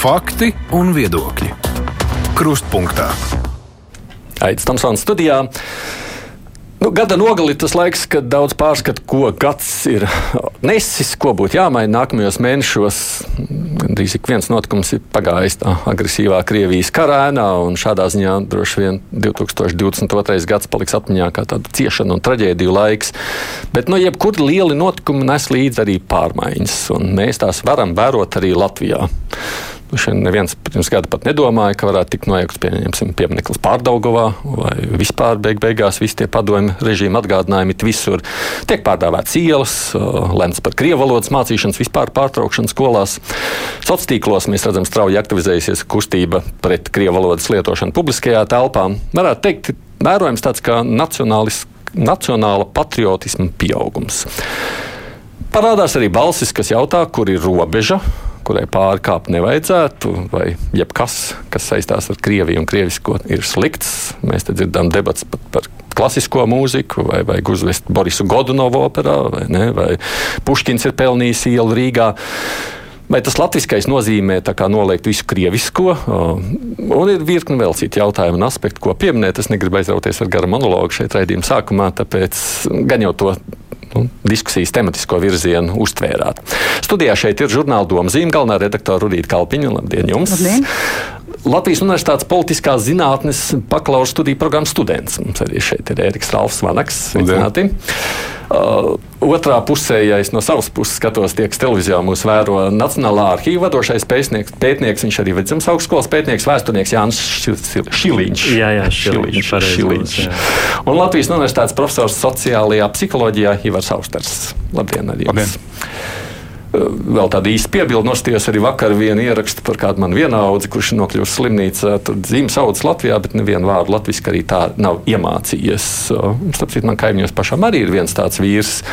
Fakti un viedokļi. Krustpunktā. Aizsmeļamies Tamsānas studijā. Nu, gada nogalī tas laiks, kad daudz pārskata, ko gads ir nesis, ko būtu jāmaina nākamajos mēnešos. Gandrīz ik viens notikums ir pagājis tā agresīvā Krievijas karēnā, un šādā ziņā droši vien 2022. gads paliks atmiņā kā tāda ciešana un traģēdiju laiks. Bet no nu, jebkura liela notikuma nes līdzi arī pārmaiņas, un mēs tās varam vērot arī Latvijā. Šeit neviens pirms gada pat nedomāja, ka varētu tikt nojaukts piemineklis Pārdagovā vai vispār beig beigās visi tie padomju režīma atgādinājumi visur. Tiek pārdāvēts ielas, lemts par krievu valodas mācīšanas vispār pārtraukšanu skolās. Sociālos tīklos mēs redzam strauji aktivizējusies kustība pret krievu valodas lietošanu publiskajā telpā. Varētu teikt, vērojams tāds kā nacionāla patriotisma pieaugums. Parādās arī balsis, kas jautā, kur ir robeža kurai pārkāpt nevajadzētu, vai jebkas, kas saistās ar Krieviju un Krievisko, ir slikts. Mēs te dzirdam debats pat par klasisko mūziku, vai vajag uzvest Borisu Godunovu operā, vai, ne, vai Puškins ir pelnījis ielu Rīgā. Vai tas latviskais nozīmē noliegt visu krievisko? Un ir virkni vēl citu jautājumu un aspektu, ko pieminēt. Es negribu aizrauties ar garu monologu šeit raidījuma sākumā, tāpēc gan jau to nu, diskusijas tematisko virzienu uztvērāt. Studijā šeit ir žurnāla domzīme, galvenā redaktore Rudīta Kalpiņa. Labdien jums! Labdien. Latvijas Universitātes politiskās zinātnes bakalaura studiju programmas students. Mums arī šeit ir Eriks Ralfs Vanaks. Sveicināti! Uh, otrā pusē, ja es no savas puses skatos, tiek televīzijā mūs vēro Nacionālā arhīva vadošais pētnieks, pētnieks viņš arī Vidzemes augstskolas pētnieks, vēsturnieks Jānis Šiliņš. Jā, jā, Šiliņš. Šiliņš, šiliņš. Jā. Un Latvijas Universitātes profesors sociālajā psiholoģijā Ivars Austers. Labdien, arī jums! Labdien. Vēl tāda īsta piebilde nostājos arī vakar vienu ierakstu par kādu manu vienaudzi, kurš nokļuvis slimnīcā. Tad zīmes audzes Latvijā, bet nevienu vārdu latviešu arī tā nav iemācījies. Starpciet, man kaimiņos pašam arī ir viens tāds vīrs.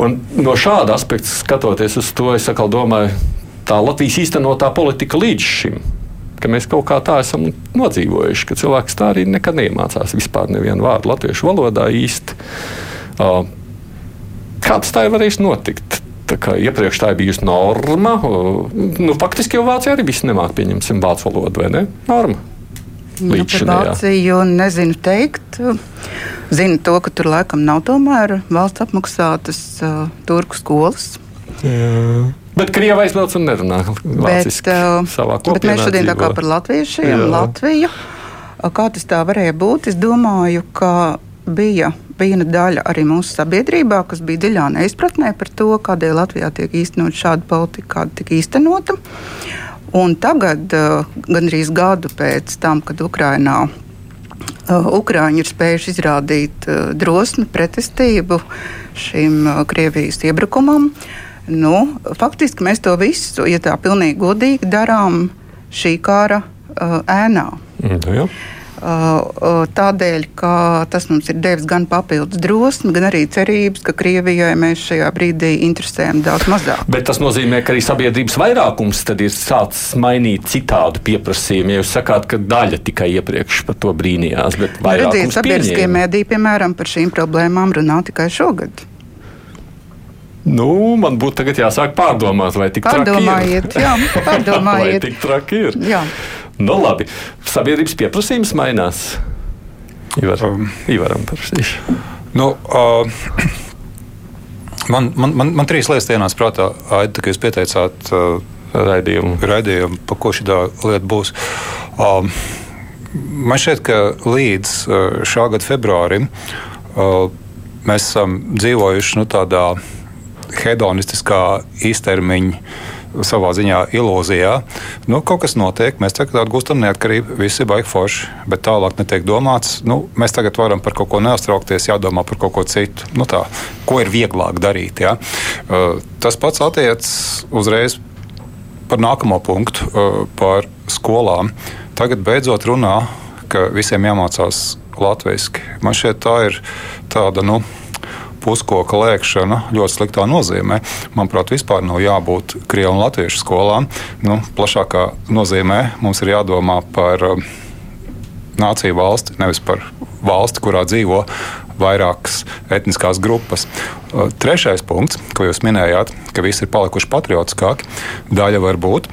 Un no šāda aspekta skatoties uz to, es atkal domāju, tā Latvijas īstenotā politika līdz šim ka mēs kaut kā tā esam nodzīvojuši, ka cilvēks tā arī nekad neiemācās vispār nevienu vārdu latviešu valodā īsti. Kā tas tā ir varējis notikt? Iepriekš tā ir bijusi norma. Nu, faktiski jau Vācija arī viss nemāk pieņemsim vācu valodu, vai ne? Norma. Nu, par Vāciju nezinu teikt. Zinu to, ka tur laikam nav tomēr valsts apmaksātas uh, turku skolas. Jā. Bet Krievija aizbrauc un nerunā vāciski bet, uh, savā kopā. Bet mēs šodien dzīvo. tā kā par latviešiem, Jā. Latviju. Kā tas tā varēja būt? Es domāju, ka bija viena daļa arī mūsu sabiedrībā, kas bija dziļā neizpratnē par to, kādēļ Latvijā tiek īstenot šāda politika, kāda tika īstenota. Un tagad, uh, gandrīz gadu pēc tam, kad Ukrainā uh, Ukrāņi ir spējuši izrādīt uh, drosmi, pretestību šim Krievijas iebrukumam. Nu, faktiski mēs to visu, ja tā pilnīgi godīgi darām, šī kara ēnā. Mm, tādēļ, ka tas mums ir devis gan papildus drosmi, gan arī cerības, ka Krievijai mēs šajā brīdī interesējam daudz mazāk. Bet tas nozīmē, ka arī sabiedrības vairākums ir sācis mainīt citādu pieprasījumu. Ja jūs sakāt, ka daļa tikai iepriekš par to brīnījās, bet vairāk redziet, sabiedriskie mēdī, piemēram, par šīm problēmām runā tikai šogad. Nu, man būtu jāsāk pārdomāt, vai tik traki ir. Jā, pārdomājiet. vai tik traki ir. Jā. Nu, labi, sabiedrības pieprasījums mainās. Ivar, um, Ivaram prasīšu. Nu, uh, man, man, man, man trīs lietas dienās prātā, Aida, ka jūs pieteicāt uh, raidījumu, raidījumu pa ko šī lieta būs. Um, man šķiet, ka līdz uh, šā gada februārim uh, mēs esam dzīvojuši nu, tādā hedonistiskā īstermiņa savā ziņā ilūzijā. Nu, kaut kas notiek, mēs tagad atgūstam neatkarību, visi baigi forši, bet tālāk netiek domāts. Nu, mēs tagad varam par kaut ko neuztraukties, jādomā par kaut ko citu. Nu, tā, ko ir vieglāk darīt? Ja? Uh, tas pats attiecas uzreiz par nākamo punktu, uh, par skolām. Tagad beidzot runā, ka visiem jāmācās latviešu. Man šķiet, tā ir tāda. Nu, puskoka lēkšana ļoti sliktā nozīmē. Manuprāt, vispār nav jābūt krievu un latviešu skolām. Nu, plašākā nozīmē mums ir jādomā par um, nāciju valsti, nevis par valsti, kurā dzīvo vairākas etniskās grupas. Uh, trešais punkts, ko jūs minējāt, ka visi ir palikuši patriotiskāki, daļa var būt.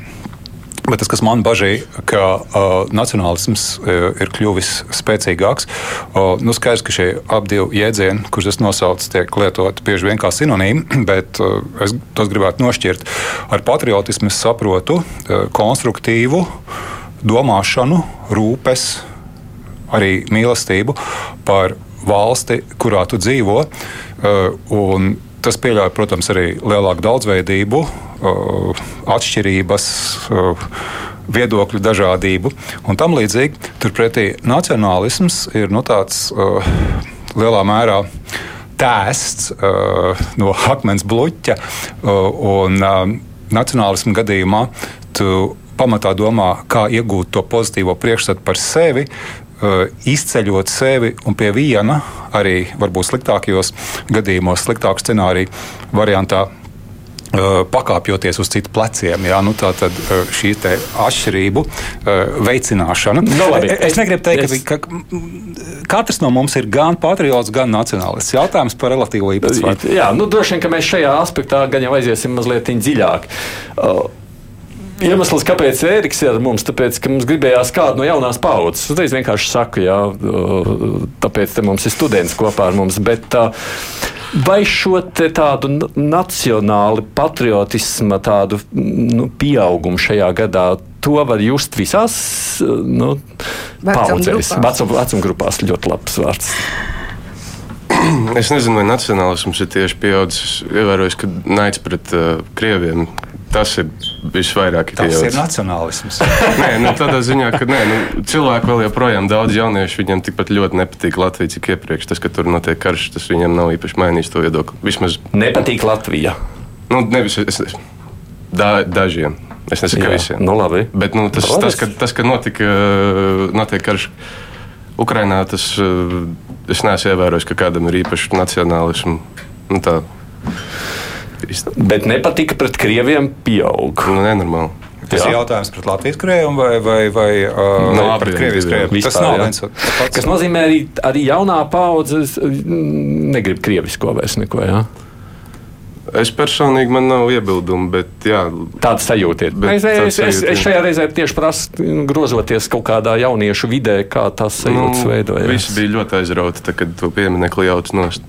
Bet tas, kas man bažīja, ka uh, nacionālisms uh, ir kļuvis spēcīgāks, uh, nu skaidrs, ka šie abi jēdzieni, kurus es nosaucu, tiek lietoti bieži vien kā sinonīmi, bet uh, es tos gribētu nošķirt. Ar patriotismu es saprotu uh, konstruktīvu domāšanu, rūpes, arī mīlestību par valsti, kurā tu dzīvo. Uh, tas pieļauj, protams, arī lielāku daudzveidību, atšķirības, viedokļu dažādību un tam līdzīgi. Turpretī nacionālisms ir nu, tāds lielā mērā tēsts no akmens bluķa. Un nacionālismu gadījumā tu pamatā domā, kā iegūt to pozitīvo priekšstatu par sevi, izceļot sevi un pie viena, arī varbūt sliktākajos gadījumos, sliktāku scenāriju variantā, uh, pakāpjoties uz citu pleciem. Jā, nu, tā tad uh, šī atšķirību veicināšana. No, nu, labi, es negribu teikt, es... ka, ka katrs no mums ir gan patriots, gan nacionālists. Jautājums par relatīvo īpatsvaru. Jā, nu, droši vien, ka mēs šajā aspektā gan jau aiziesim mazliet dziļāk. Uh, Iemesls, kāpēc Ēriks ir ar mums, tāpēc, ka mums gribējās kādu no jaunās paudzes. Es vienkārši saku, jā, tāpēc mums ir students kopā ar mums. Bet, Vai šo tādu nacionālu patriotismu, tādu nu, pieaugumu šajā gadā, to var just visās nu, paudzēs, vecuma vecum grupās? Ļoti labs vārds. Es nezinu, vai nacionālisms ir tieši pieaudzis. Ievērojis, ka naids pret uh, krieviem Tas ir visvairāk tas pieaudzis. ir nacionālisms. nē, nu, tādā ziņā, ka nē, nu, cilvēki vēl joprojām daudz jauniešu viņiem tikpat ļoti nepatīk Latvija, cik iepriekš. Tas, ka tur notiek karš, tas viņiem nav īpaši mainījis to viedokli. Vismaz nepatīk Latvija. Nu, nevis, es, es, da, dažiem. Es nesaku, ka visiem. Nu, labi. Bet nu, tas, tas, tas, ka, tas, ka notika, notiek karš Ukrainā, tas es neesmu ievērojis, ka kādam ir īpaši nacionālisms. Nu, tā. Bet nepatika pret krieviem pieaug. Nu, nenormāli. Tas jā. ir jautājums par Latvijas krieviem vai, vai, vai uh, no, par Krievijas krieviem. Tas nav viens pats. Kas nozīmē arī, arī jaunā paudze negrib krievisko vairs neko. Jā? Es personīgi man nav iebildumu, bet jā, tāda sajūta ir. Es, es, es, es šajā reizē tieši prasu, grozoties kaut kādā jauniešu vidē, kā tas sajūtas nu, veidojas. Visi bija ļoti aizrauti, kad to pieminekli jauts nost.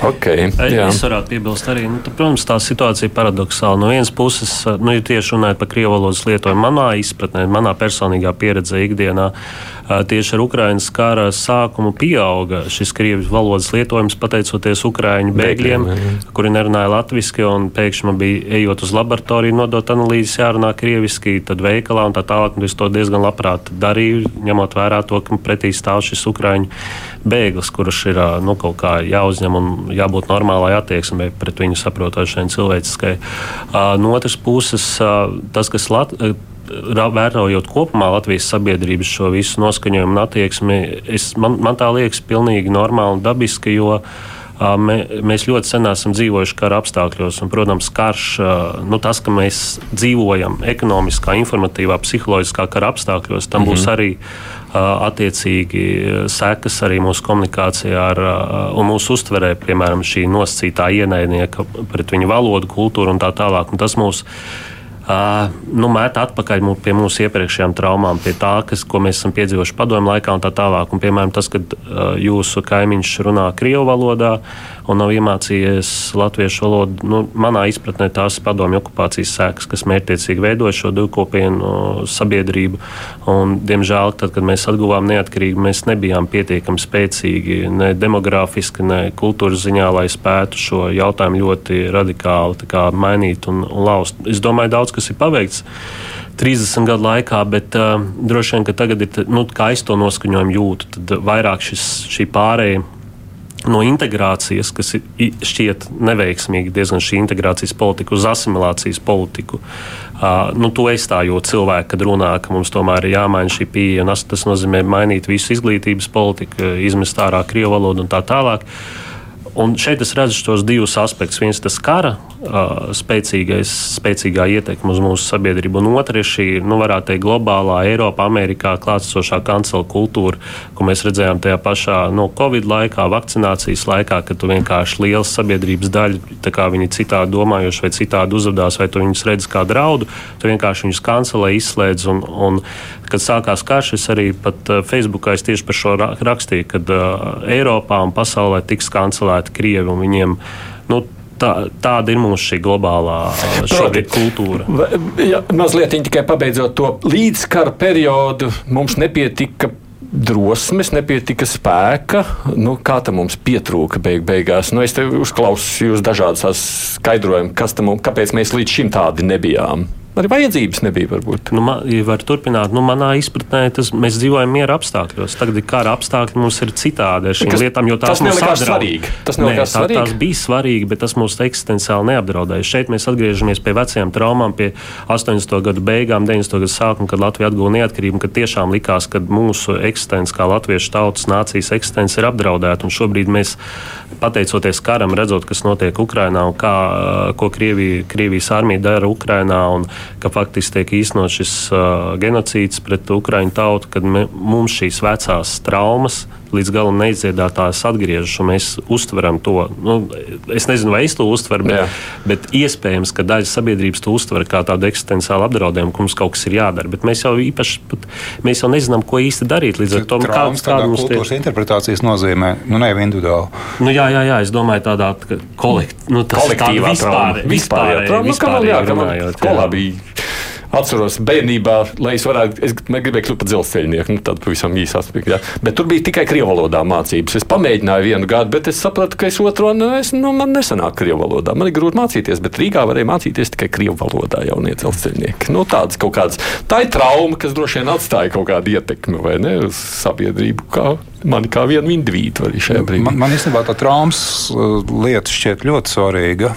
Okay, jā. es varētu piebilst arī, nu, tā, protams, tā situācija ir paradoxāla. No vienas puses, nu, ja tieši runājot par krievu valodas lietojumu, manā izpratnē, manā personīgā pieredzē ikdienā, tieši ar Ukraiņas kara sākumu pieauga šis krievu valodas lietojums pateicoties Ukrāņu bēgļiem, kuri nerunāja latviešu, un pēkšņi man bija ejot uz laboratoriju, nodot analīzes, jārunā krieviski, tad veikalā un tā tālāk. Un es to diezgan labprāt darīju, ņemot vērā to, ka pretī stāv šis Ukrāņu bēglis, kurš ir nu, kaut kā jāuzņem un jābūt normālai attieksmei pret viņu saprotošai un cilvēciskai. No otras puses, tas, kas Latvijas vērojot kopumā Latvijas sabiedrības šo visu noskaņojumu un attieksmi, es, man, man tā liekas pilnīgi normāli un dabiski, jo mē, mēs ļoti sen esam dzīvojuši kara apstākļos. Un, protams, karš, nu, tas, ka mēs dzīvojam ekonomiskā, informatīvā, psiholoģiskā kara apstākļos, tam mm -hmm. būs arī attiecīgi sekas arī mūsu komunikācijā ar, un mūsu uztverē, piemēram, šī nosacītā ienaidnieka pret viņu valodu, kultūru un tā tālāk. Un tas mūs Uh, nu, mēt atpakaļ pie mūsu iepriekšējām traumām, pie tā, kas, ko mēs esam piedzīvojuši padomju laikā un tā tālāk. Un, piemēram, tas, kad uh, jūsu kaimiņš runā krievu valodā un nav iemācījies latviešu valodu, nu, manā izpratnē tās ir padomju okupācijas sēkas, kas mērķtiecīgi veidoja šo divkopienu sabiedrību. Un, diemžēl, tad, kad mēs atguvām neatkarību, mēs nebijām pietiekami spēcīgi ne demogrāfiski, ne kultūras ziņā, lai spētu šo jautājumu ļoti radikāli kā, mainīt un, un laust. Es domāju, daudz kas ir paveikts. 30 gadu laikā, bet uh, droši vien, ka tagad ir, nu, kā es to noskaņojumu jūtu, tad vairāk šis, šī pārējai no integrācijas, kas šķiet neveiksmīga, diezgan šī integrācijas politika uz asimilācijas politiku. Uh, nu, to es tā jūtu cilvēki, kad runā, ka mums tomēr ir jāmaina šī pieeja. Tas nozīmē mainīt visu izglītības politiku, izmest ārā krievu valodu un tā tālāk. Un šeit es redzu tos divus aspektus. Viens ir tas kara spēcīgais, spēcīgā ietekme uz mūsu sabiedrību, un otrs ir šī, nu, varētu teikt, globālā Eiropā, Amerikā klātsošā kancela kultūra, ko mēs redzējām tajā pašā no Covid laikā, vakcinācijas laikā, kad tu vienkārši liels sabiedrības daļa, tā kā viņi citādi domājuši vai citādi uzvedās, vai tu viņus redz kā draudu, tu vienkārši viņus kancelē, izslēdz. Un, un, kad sākās karš, es arī pat Facebookā tieši par šo rakstīju, kad uh, Eiropā un pasaulē tiks kancelēta kontrolēti Krievi un viņiem. Nu, Tā, tāda ir mūsu šī globālā šī kultūra. Ja, mazliet tikai pabeidzot to līdzkara periodu, mums nepietika drosmes, nepietika spēka. Nu, kā tam mums pietrūka beig beigās? Nu, es te uzklausīju jūs dažādas skaidrojumus, kas tam, kāpēc mēs līdz šim tādi nebijām. Arī vajadzības nebija. Varbūt. Nu, man, ja var turpināt, nu, manā izpratnē, tas, mēs dzīvojam miera apstākļos. Tagad ir kara apstākļi, mums ir citādi ar šīm lietām, jo tās tas nelikās svarīgi. Tas Nē, tā, svarīgi. Tās bija svarīgi, bet tas mūs eksistenciāli neapdraudēja. Šeit mēs atgriežamies pie vecajām traumām, pie 80. gadu beigām, 90. gadu sākuma, kad Latvija atguva neatkarību, kad tiešām likās, ka mūsu eksistence, kā latviešu tautas nācijas eksistence, ir apdraudēta. Un šobrīd mēs, pateicoties karam, redzot, kas notiek Ukrainā un kā, ko Krievija, Krievijas armija dara Ukrainā. Un, ka faktiski tiek īstenot šis uh, genocīds pret Ukraiņu tautu, kad me, mums šīs vecās traumas līdz galam neizdziedātās atgriežas, un mēs uztveram to. Nu, es nezinu, vai es to uztveru, bet, Jā. bet iespējams, ka daļa sabiedrības to uztver kā tādu eksistenciālu apdraudējumu, ka mums kaut kas ir jādara. Bet mēs jau īpaši pat, mēs jau nezinām, ko īsti darīt. Līdz ar to kādas tādas kultūras tie... interpretācijas nozīmē, nu ne individuāli. Nu, jā, jā, jā, es domāju, tādā kolekt, nu, kolektīvā vispār, vispār, vispār, vispār, vispār, vispār, vispār, vispār, vispār, atceros bērnībā, lai es varētu, es gribēju kļūt par dzelzceļnieku, nu, tādu pavisam īsu aspektu. Bet tur bija tikai krievu valodā mācības. Es pamēģināju vienu gadu, bet es sapratu, ka es otru nu, es, nu, man nesanāk krievu valodā. Man ir grūti mācīties, bet Rīgā varēja mācīties tikai krievu valodā jaunie dzelzceļnieki. Nu, tāds kaut kāds, tā ir trauma, kas droši vien atstāja kaut kādu ietekmi vai ne uz sabiedrību. Kā man kā vienu individu arī šajā brīdī. Man, man īstenībā tā traumas uh, lieta šķiet ļoti svarīga.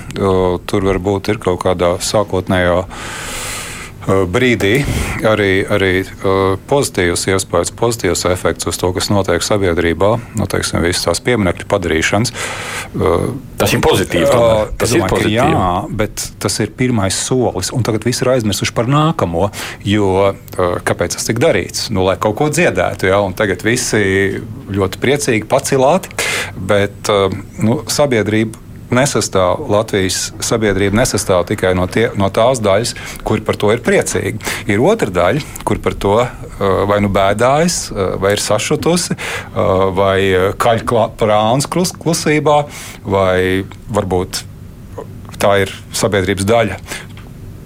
Tur varbūt ir kaut kādā sākotnējā brīdī arī, arī eh, pozitīvs iespējas, pozitīvs efekts uz to, kas notiek sabiedrībā, nu, teiksim, visas tās pieminekļu padarīšanas. Eh, tas ir pozitīvi. Tas domāju, ir pozitīvi. Jā, bet tas ir pirmais solis, un tagad viss ir aizmirsuši par nākamo. Jo kāpēc tas tika darīts? Nu, lai kaut ko dziedētu, un tagad visi ļoti priecīgi pacilāti, bet nu, sabiedrība nesastāv Latvijas sabiedrība nesastāv tikai no, tie, no tās daļas, kur par to ir priecīgi. Ir otra daļa, kur par to uh, vai nu bēdājas, uh, vai ir sašutusi, uh, vai kaļ prāns klus, klusībā, vai varbūt tā ir sabiedrības daļa,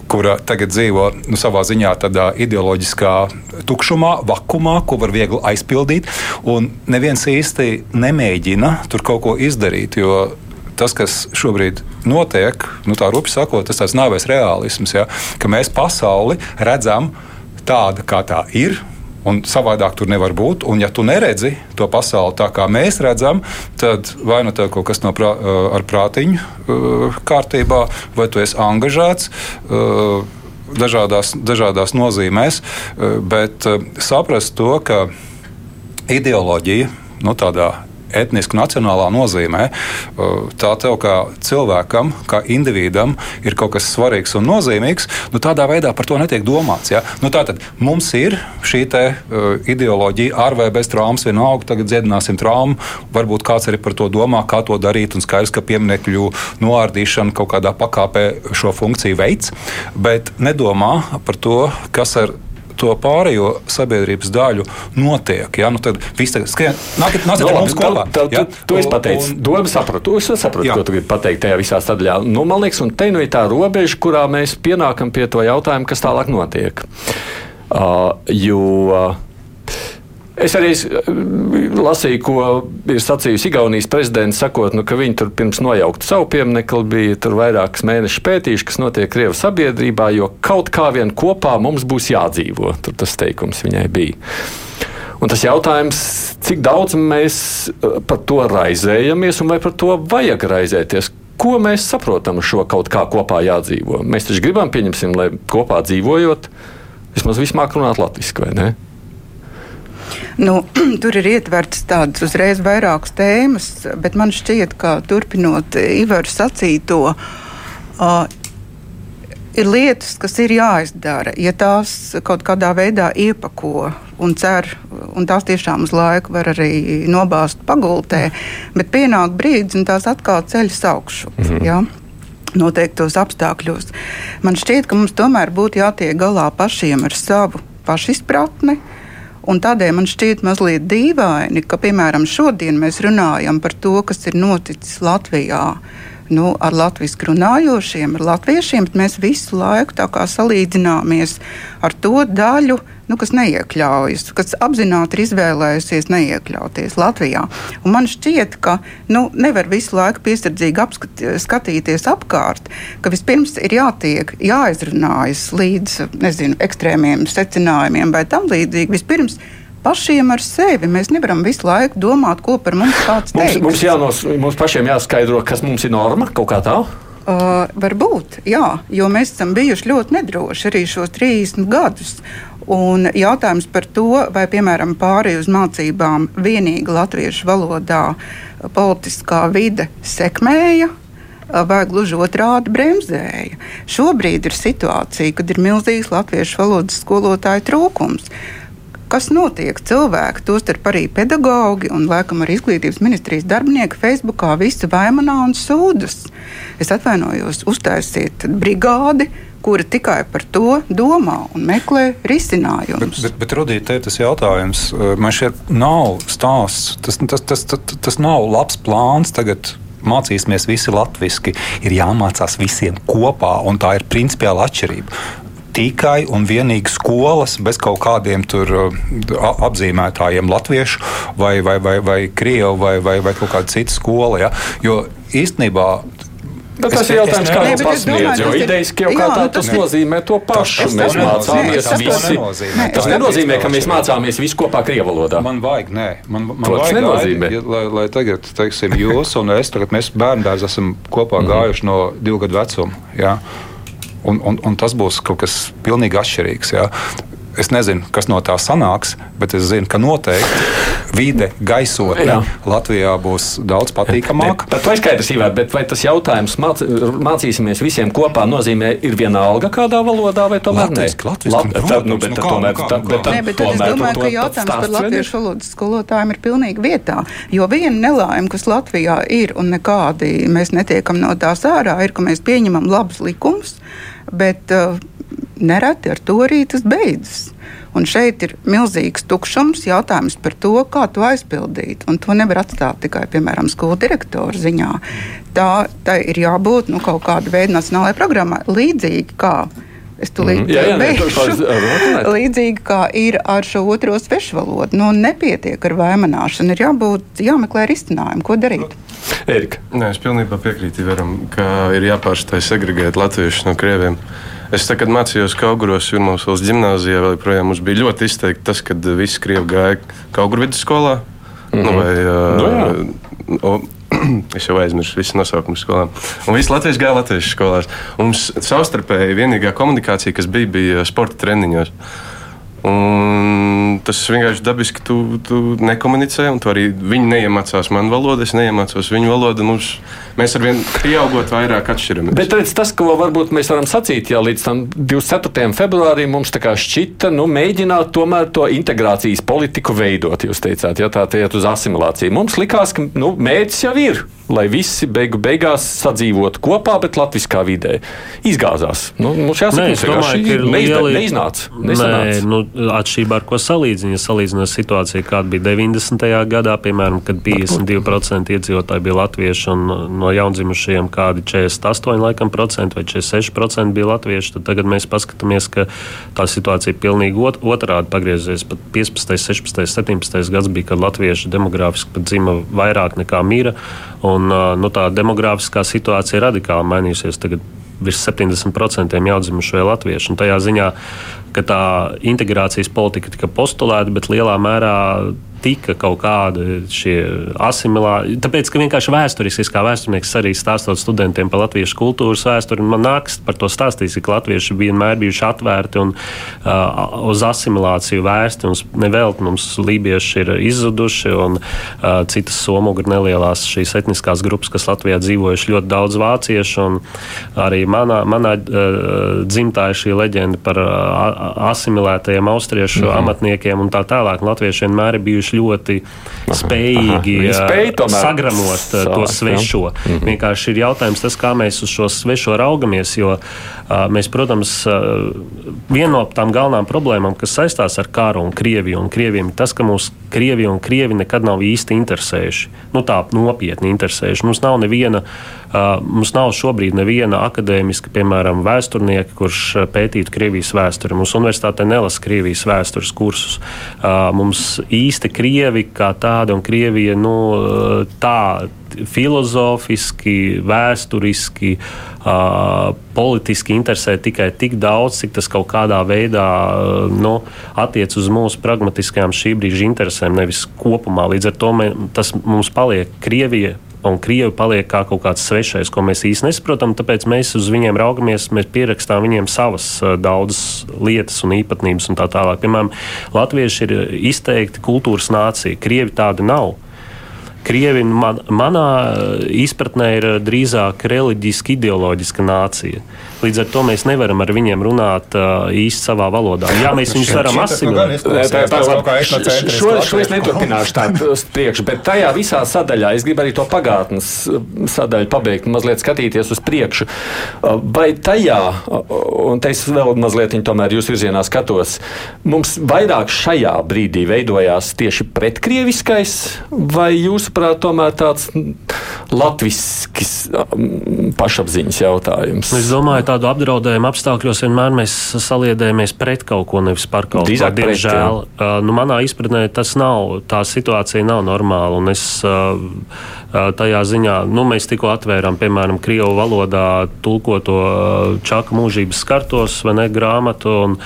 kura tagad dzīvo nu, savā ziņā tādā ideoloģiskā tukšumā, vakumā, ko var viegli aizpildīt. Un neviens īsti nemēģina tur kaut ko izdarīt, jo tas, kas šobrīd notiek, nu, tā rupi sakot, tas ir nāves realisms, ja, ka mēs pasauli redzam tādu, kā tā ir. Un savādāk tur nevar būt. Un, ja tu neredzi to pasauli tā, kā mēs redzam, tad vai nu tev kaut kas no prā, ar prātiņu kārtībā, vai tu esi angažēts dažādās, dažādās nozīmēs. Bet saprast to, ka ideoloģija nu, tādā etniski nacionālā nozīmē, uh, tā tev kā cilvēkam, kā individam ir kaut kas svarīgs un nozīmīgs, nu, tādā veidā par to netiek domāts. Ja? Nu, tātad mums ir šī te, uh, ideoloģija, ar vai bez traumas, vienalga, tagad dziedināsim traumu. Varbūt kāds arī par to domā, kā to darīt, un skaidrs, ka pieminekļu noārdīšana kaut kādā pakāpē šo funkciju veids, bet nedomā par to, kas ar to pārējo sabiedrības daļu notiek. Ja? Nu, tad viss tagad skrien, nāciet, nāciet no, mums kopā. Tā, ja? Tu, tu esi pateicis, un... domu sapratu, es sapratu, jā. ko tu gribi pateikt tajā visā sadaļā. Nu, man liekas, un te nu ir tā robeža, kurā mēs pienākam pie to jautājumu, kas tālāk notiek. Uh, jo, uh, Es arī lasīju, ko ir sacījusi Igaunijas prezidents, sakot, nu, ka viņi tur pirms nojaukt savu pieminiektu bija vairākas mēnešus pētījuši, kas notiek Krievijas sabiedrībā, jo kaut kā vien kopā mums būs jādzīvo. Tur tas teikums viņai bija. Un tas jautājums, cik daudz mēs uh, par to raizējamies un vai par to vajag raizēties? Ko mēs saprotam ar šo kaut kā kopā jādzīvo? Mēs taču gribam, pieņemsim, lai kopā dzīvojot, vismaz vismāk runāt latviešu, vai ne? Nu, tur ir ietverts tādas uzreiz vairākas tēmas, bet man šķiet, ka turpinot Ivaru sacīto, uh, ir lietas, kas ir jāizdara. Ja tās kaut kādā veidā iepako un cer, un tās tiešām uz laiku var arī nobāzt pagultē, bet pienāk brīdis, un tās atkal ceļas augšu. Mm -hmm. ja? Noteiktos apstākļos. Man šķiet, ka mums tomēr būtu jātiek galā pašiem ar savu pašizpratni. Un tādēļ man šķiet mazliet dīvaini, ka, piemēram, šodien mēs runājam par to, kas ir noticis Latvijā nu, ar latviešu runājošiem, ar latviešiem, mēs visu laiku salīdzināmies ar to daļu, nu, kas neiekļaujas, kas apzināti ir izvēlējusies neiekļauties Latvijā. Un man šķiet, ka nu, nevar visu laiku piesardzīgi skatīties apkārt, ka vispirms ir jātiek, jāizrunājas līdz nezinu, ekstrēmiem secinājumiem vai tam līdzīgi. Vispirms pašiem ar sevi. Mēs nevaram visu laiku domāt, ko par mums kāds teiks. Mums, mums, jānos, mums pašiem jāskaidro, kas mums ir norma kaut kā tā. Uh, varbūt, jā, jo mēs esam bijuši ļoti nedroši arī šos 30 gadus. Un jautājums par to, vai, piemēram, pārējai uz mācībām vienīgi latviešu valodā politiskā vide sekmēja, vai gluži otrādi bremzēja. Šobrīd ir situācija, kad ir milzīgs latviešu valodas skolotāju trūkums kas notiek. Cilvēki, tostarp arī pedagoģi un, laikam, arī izglītības ministrijas darbinieki Facebookā visu vaimanā un sūdzas. Es atvainojos, uztaisiet brigādi, kura tikai par to domā un meklē risinājumus. Bet, bet, bet Rudīt, te tas jautājums, man šeit nav stāsts, tas, tas, tas, tas, tas nav labs plāns tagad mācīsimies visi latviešu, ir jāmācās visiem kopā, un tā ir principiāla atšķirība tikai un vienīgi skolas bez kaut kādiem tur uh, apzīmētājiem, latviešu vai, vai, vai, vai krievu vai, vai, vai kaut kāda cita skola. Ja? Jo īstenībā Bet tas ir jautājums, kā tas pasniedz. Jo idejas jau kā tā, tas nozīmē to pašu. Tas, mēs mācāmies visi. Tas nenozīmē, ka mēs mācāmies visi kopā krievu valodā. Man vajag, nē. Man, man vajag, nenozīmē. Lai, lai tagad, teiksim, jūs un es, tagad mēs bērndārs esam kopā mhm. gājuši no divu gadu vecuma. Un, un, un tas būs kaut kas pilnīgi atšķirīgs. Jā. Es nezinu, kas no tā sanāks, bet es zinu, ka noteikti vide, gaisotne Latvijā būs daudz patīkamāka. Bet vai skaidrs, Ivar, bet vai tas jautājums māc, mācīsimies visiem kopā nozīmē ir vienalga kādā valodā vai tomēr ne? Nu, bet tomēr, tā, bet tā, bet tomēr, es domāju, ka jautājums par latviešu valodas skolotājiem ir pilnīgi vietā, jo viena nelaime, kas Latvijā ir un nekādi mēs netiekam no tās ārā, ir, ka mēs pieņemam labus likumus bet uh, nereti ar to arī tas beidzas. Un šeit ir milzīgs tukšums, jautājums par to, kā to aizpildīt. Un to nevar atstāt tikai, piemēram, skolu direktora ziņā. Tā, tā ir jābūt nu, kaut kāda veida nacionālajai programmai, līdzīgi kā Es tūlīt mm, jā, jā, beigšu. Līdzīgi kā ir ar šo otro svešu valodu. Nu, nepietiek ar vaimanāšanu. Ir jābūt, jāmeklē risinājumi, ko darīt. Erika. Nē, es pilnībā piekrītu Ivaram, ka ir jāpārstāj segregēt latviešus no krieviem. Es tā, kad mācījos Kauguros, Jurmālas gimnājā, vēl joprojām mums bija ļoti izteikti tas, ka visi krievi gāja Kauguru vidusskolā. Mm -hmm. nu, vai, uh, no, jā. o, es jau aizmirsu visu nosaukumu skolām. Un visi latvieši gāja latviešu skolās. Mums savstarpēji vienīgā komunikācija, kas bija, bija sporta treniņos. Un tas vienkārši dabiski tu, tu nekomunicē, un tu arī viņi neiemācās manu valodu, es neiemācos viņu valodu. Mums, mēs ar vienu pieaugot vairāk atšķiramies. Bet redz, tas, ko varbūt mēs varam sacīt, ja līdz 24. februārim mums šķita, nu, mēģināt tomēr to integrācijas politiku veidot. Jūs teicāt, ja tā iet uz asimilāciju. Mums likās, ka nu, mērķis jau ir lai visi beigu beigās sadzīvotu kopā, bet latviskā vidē izgāzās. Nu, mums jāsaka, Nē, domāju, ka ir lieli... neiznāca. Nē, nu, atšķirībā ar ko salīdzina. Ja salīdzina situāciju, kāda bija 90. gadā, piemēram, kad 52% iedzīvotāji bija latvieši un no jaundzimušajiem kādi 48 laikam, procenti vai 46% bija latvieši, tad tagad mēs paskatāmies, ka tā situācija ir pilnīgi ot otrādi pagriezies. Pat 15, 16, 17 gads bija, kad latvieši demogrāfiski pat dzima vairāk nekā mīra. Un, nu, tā demogrāfiskā situācija ir radikāli mainījusies. Tagad virs 70% jāatdzimušie latvieši. Un tajā ziņā, ka tā integrācijas politika tika postulēta, bet lielā mērā tika kaut kāda šie asimilācija. Tāpēc, ka vienkārši vēsturiski, kā vēsturnieks arī stāstot studentiem par latviešu kultūras vēsturi, man nāks par to stāstīt, ka latvieši vienmēr bijuši atvērti un uh, uz asimilāciju vērsti. Nevelti mums lībieši ir izzuduši un uh, citas somogru nelielās šīs etniskās grupas, kas Latvijā dzīvojuši ļoti daudz vāciešu. Arī manā, manā uh, dzimtā ir šī leģenda par uh, asimilētajiem austriešu mm -hmm. amatniekiem un tā tālāk. Latvieši vienmēr ir bijuši ļoti spējīgi spēj sagramot Savāk, to svešo. Ja? Mm -hmm. Vienkārši ir jautājums, tas, kā mēs uz šo svešo raugamies. Jo mēs, protams, viena no tām galvenām problēmām, kas saistās ar karu un Krieviju, un Krieviju, ir tas, ka mūs Krievija un Krievi nekad nav īsti interesējuši. Nu, tā nopietni interesējuši. Mums nav neviena. Mums nav šobrīd neviena akadēmiska, piemēram, vēsturnieka, kurš pētītu Krievijas vēsturi. Mums universitātē nelasa Krievijas vēstures kursus. Mums īsti Krievi kā tāda un Krievija nu, tā filozofiski, vēsturiski, uh, politiski interesē tikai tik daudz, cik tas kaut kādā veidā uh, nu, attiec uz mūsu pragmatiskajām šī brīža interesēm, nevis kopumā. Līdz ar to mē, tas mums paliek Krievija un krievi paliek kā kaut kāds svešais, ko mēs īstenībā nesaprotam. Tāpēc mēs uz viņiem raugamies, mēs pierakstām viņiem savas daudzas lietas un īpatnības un tā tālāk. Piemēram, latvieši ir izteikti kultūras nācija, krievi tādi nav. Krievi man, manā izpratnē ir drīzāk reliģiski, ideoloģiska nācija. Līdz ar to mēs nevaram ar viņiem runāt uh, īsti savā valodā. Jā, mēs viņus varam asimilēt. Šo, šo es neturpināšu tādu priekšu, bet tajā visā sadaļā es gribu arī to pagātnes sadaļu pabeigt, mazliet skatīties uz priekšu. Vai tajā, un te es vēl mazliet tomēr jūs virzienā skatos, mums vairāk šajā brīdī veidojās tieši pretkrieviskais, vai jūsuprāt tomēr tāds latviskis pašapziņas jautājums? Es domāju, tādu apdraudējumu apstākļos vienmēr mēs saliedējamies pret kaut ko, nevis par kaut ko. Diemžēl, uh, nu, manā izpratnē tas nav, tā situācija nav normāla. Es, uh, tajā ziņā, nu, mēs tikko atvērām, piemēram, krievu valodā tulkoto Čaka mūžības skartos vai ne grāmatu, un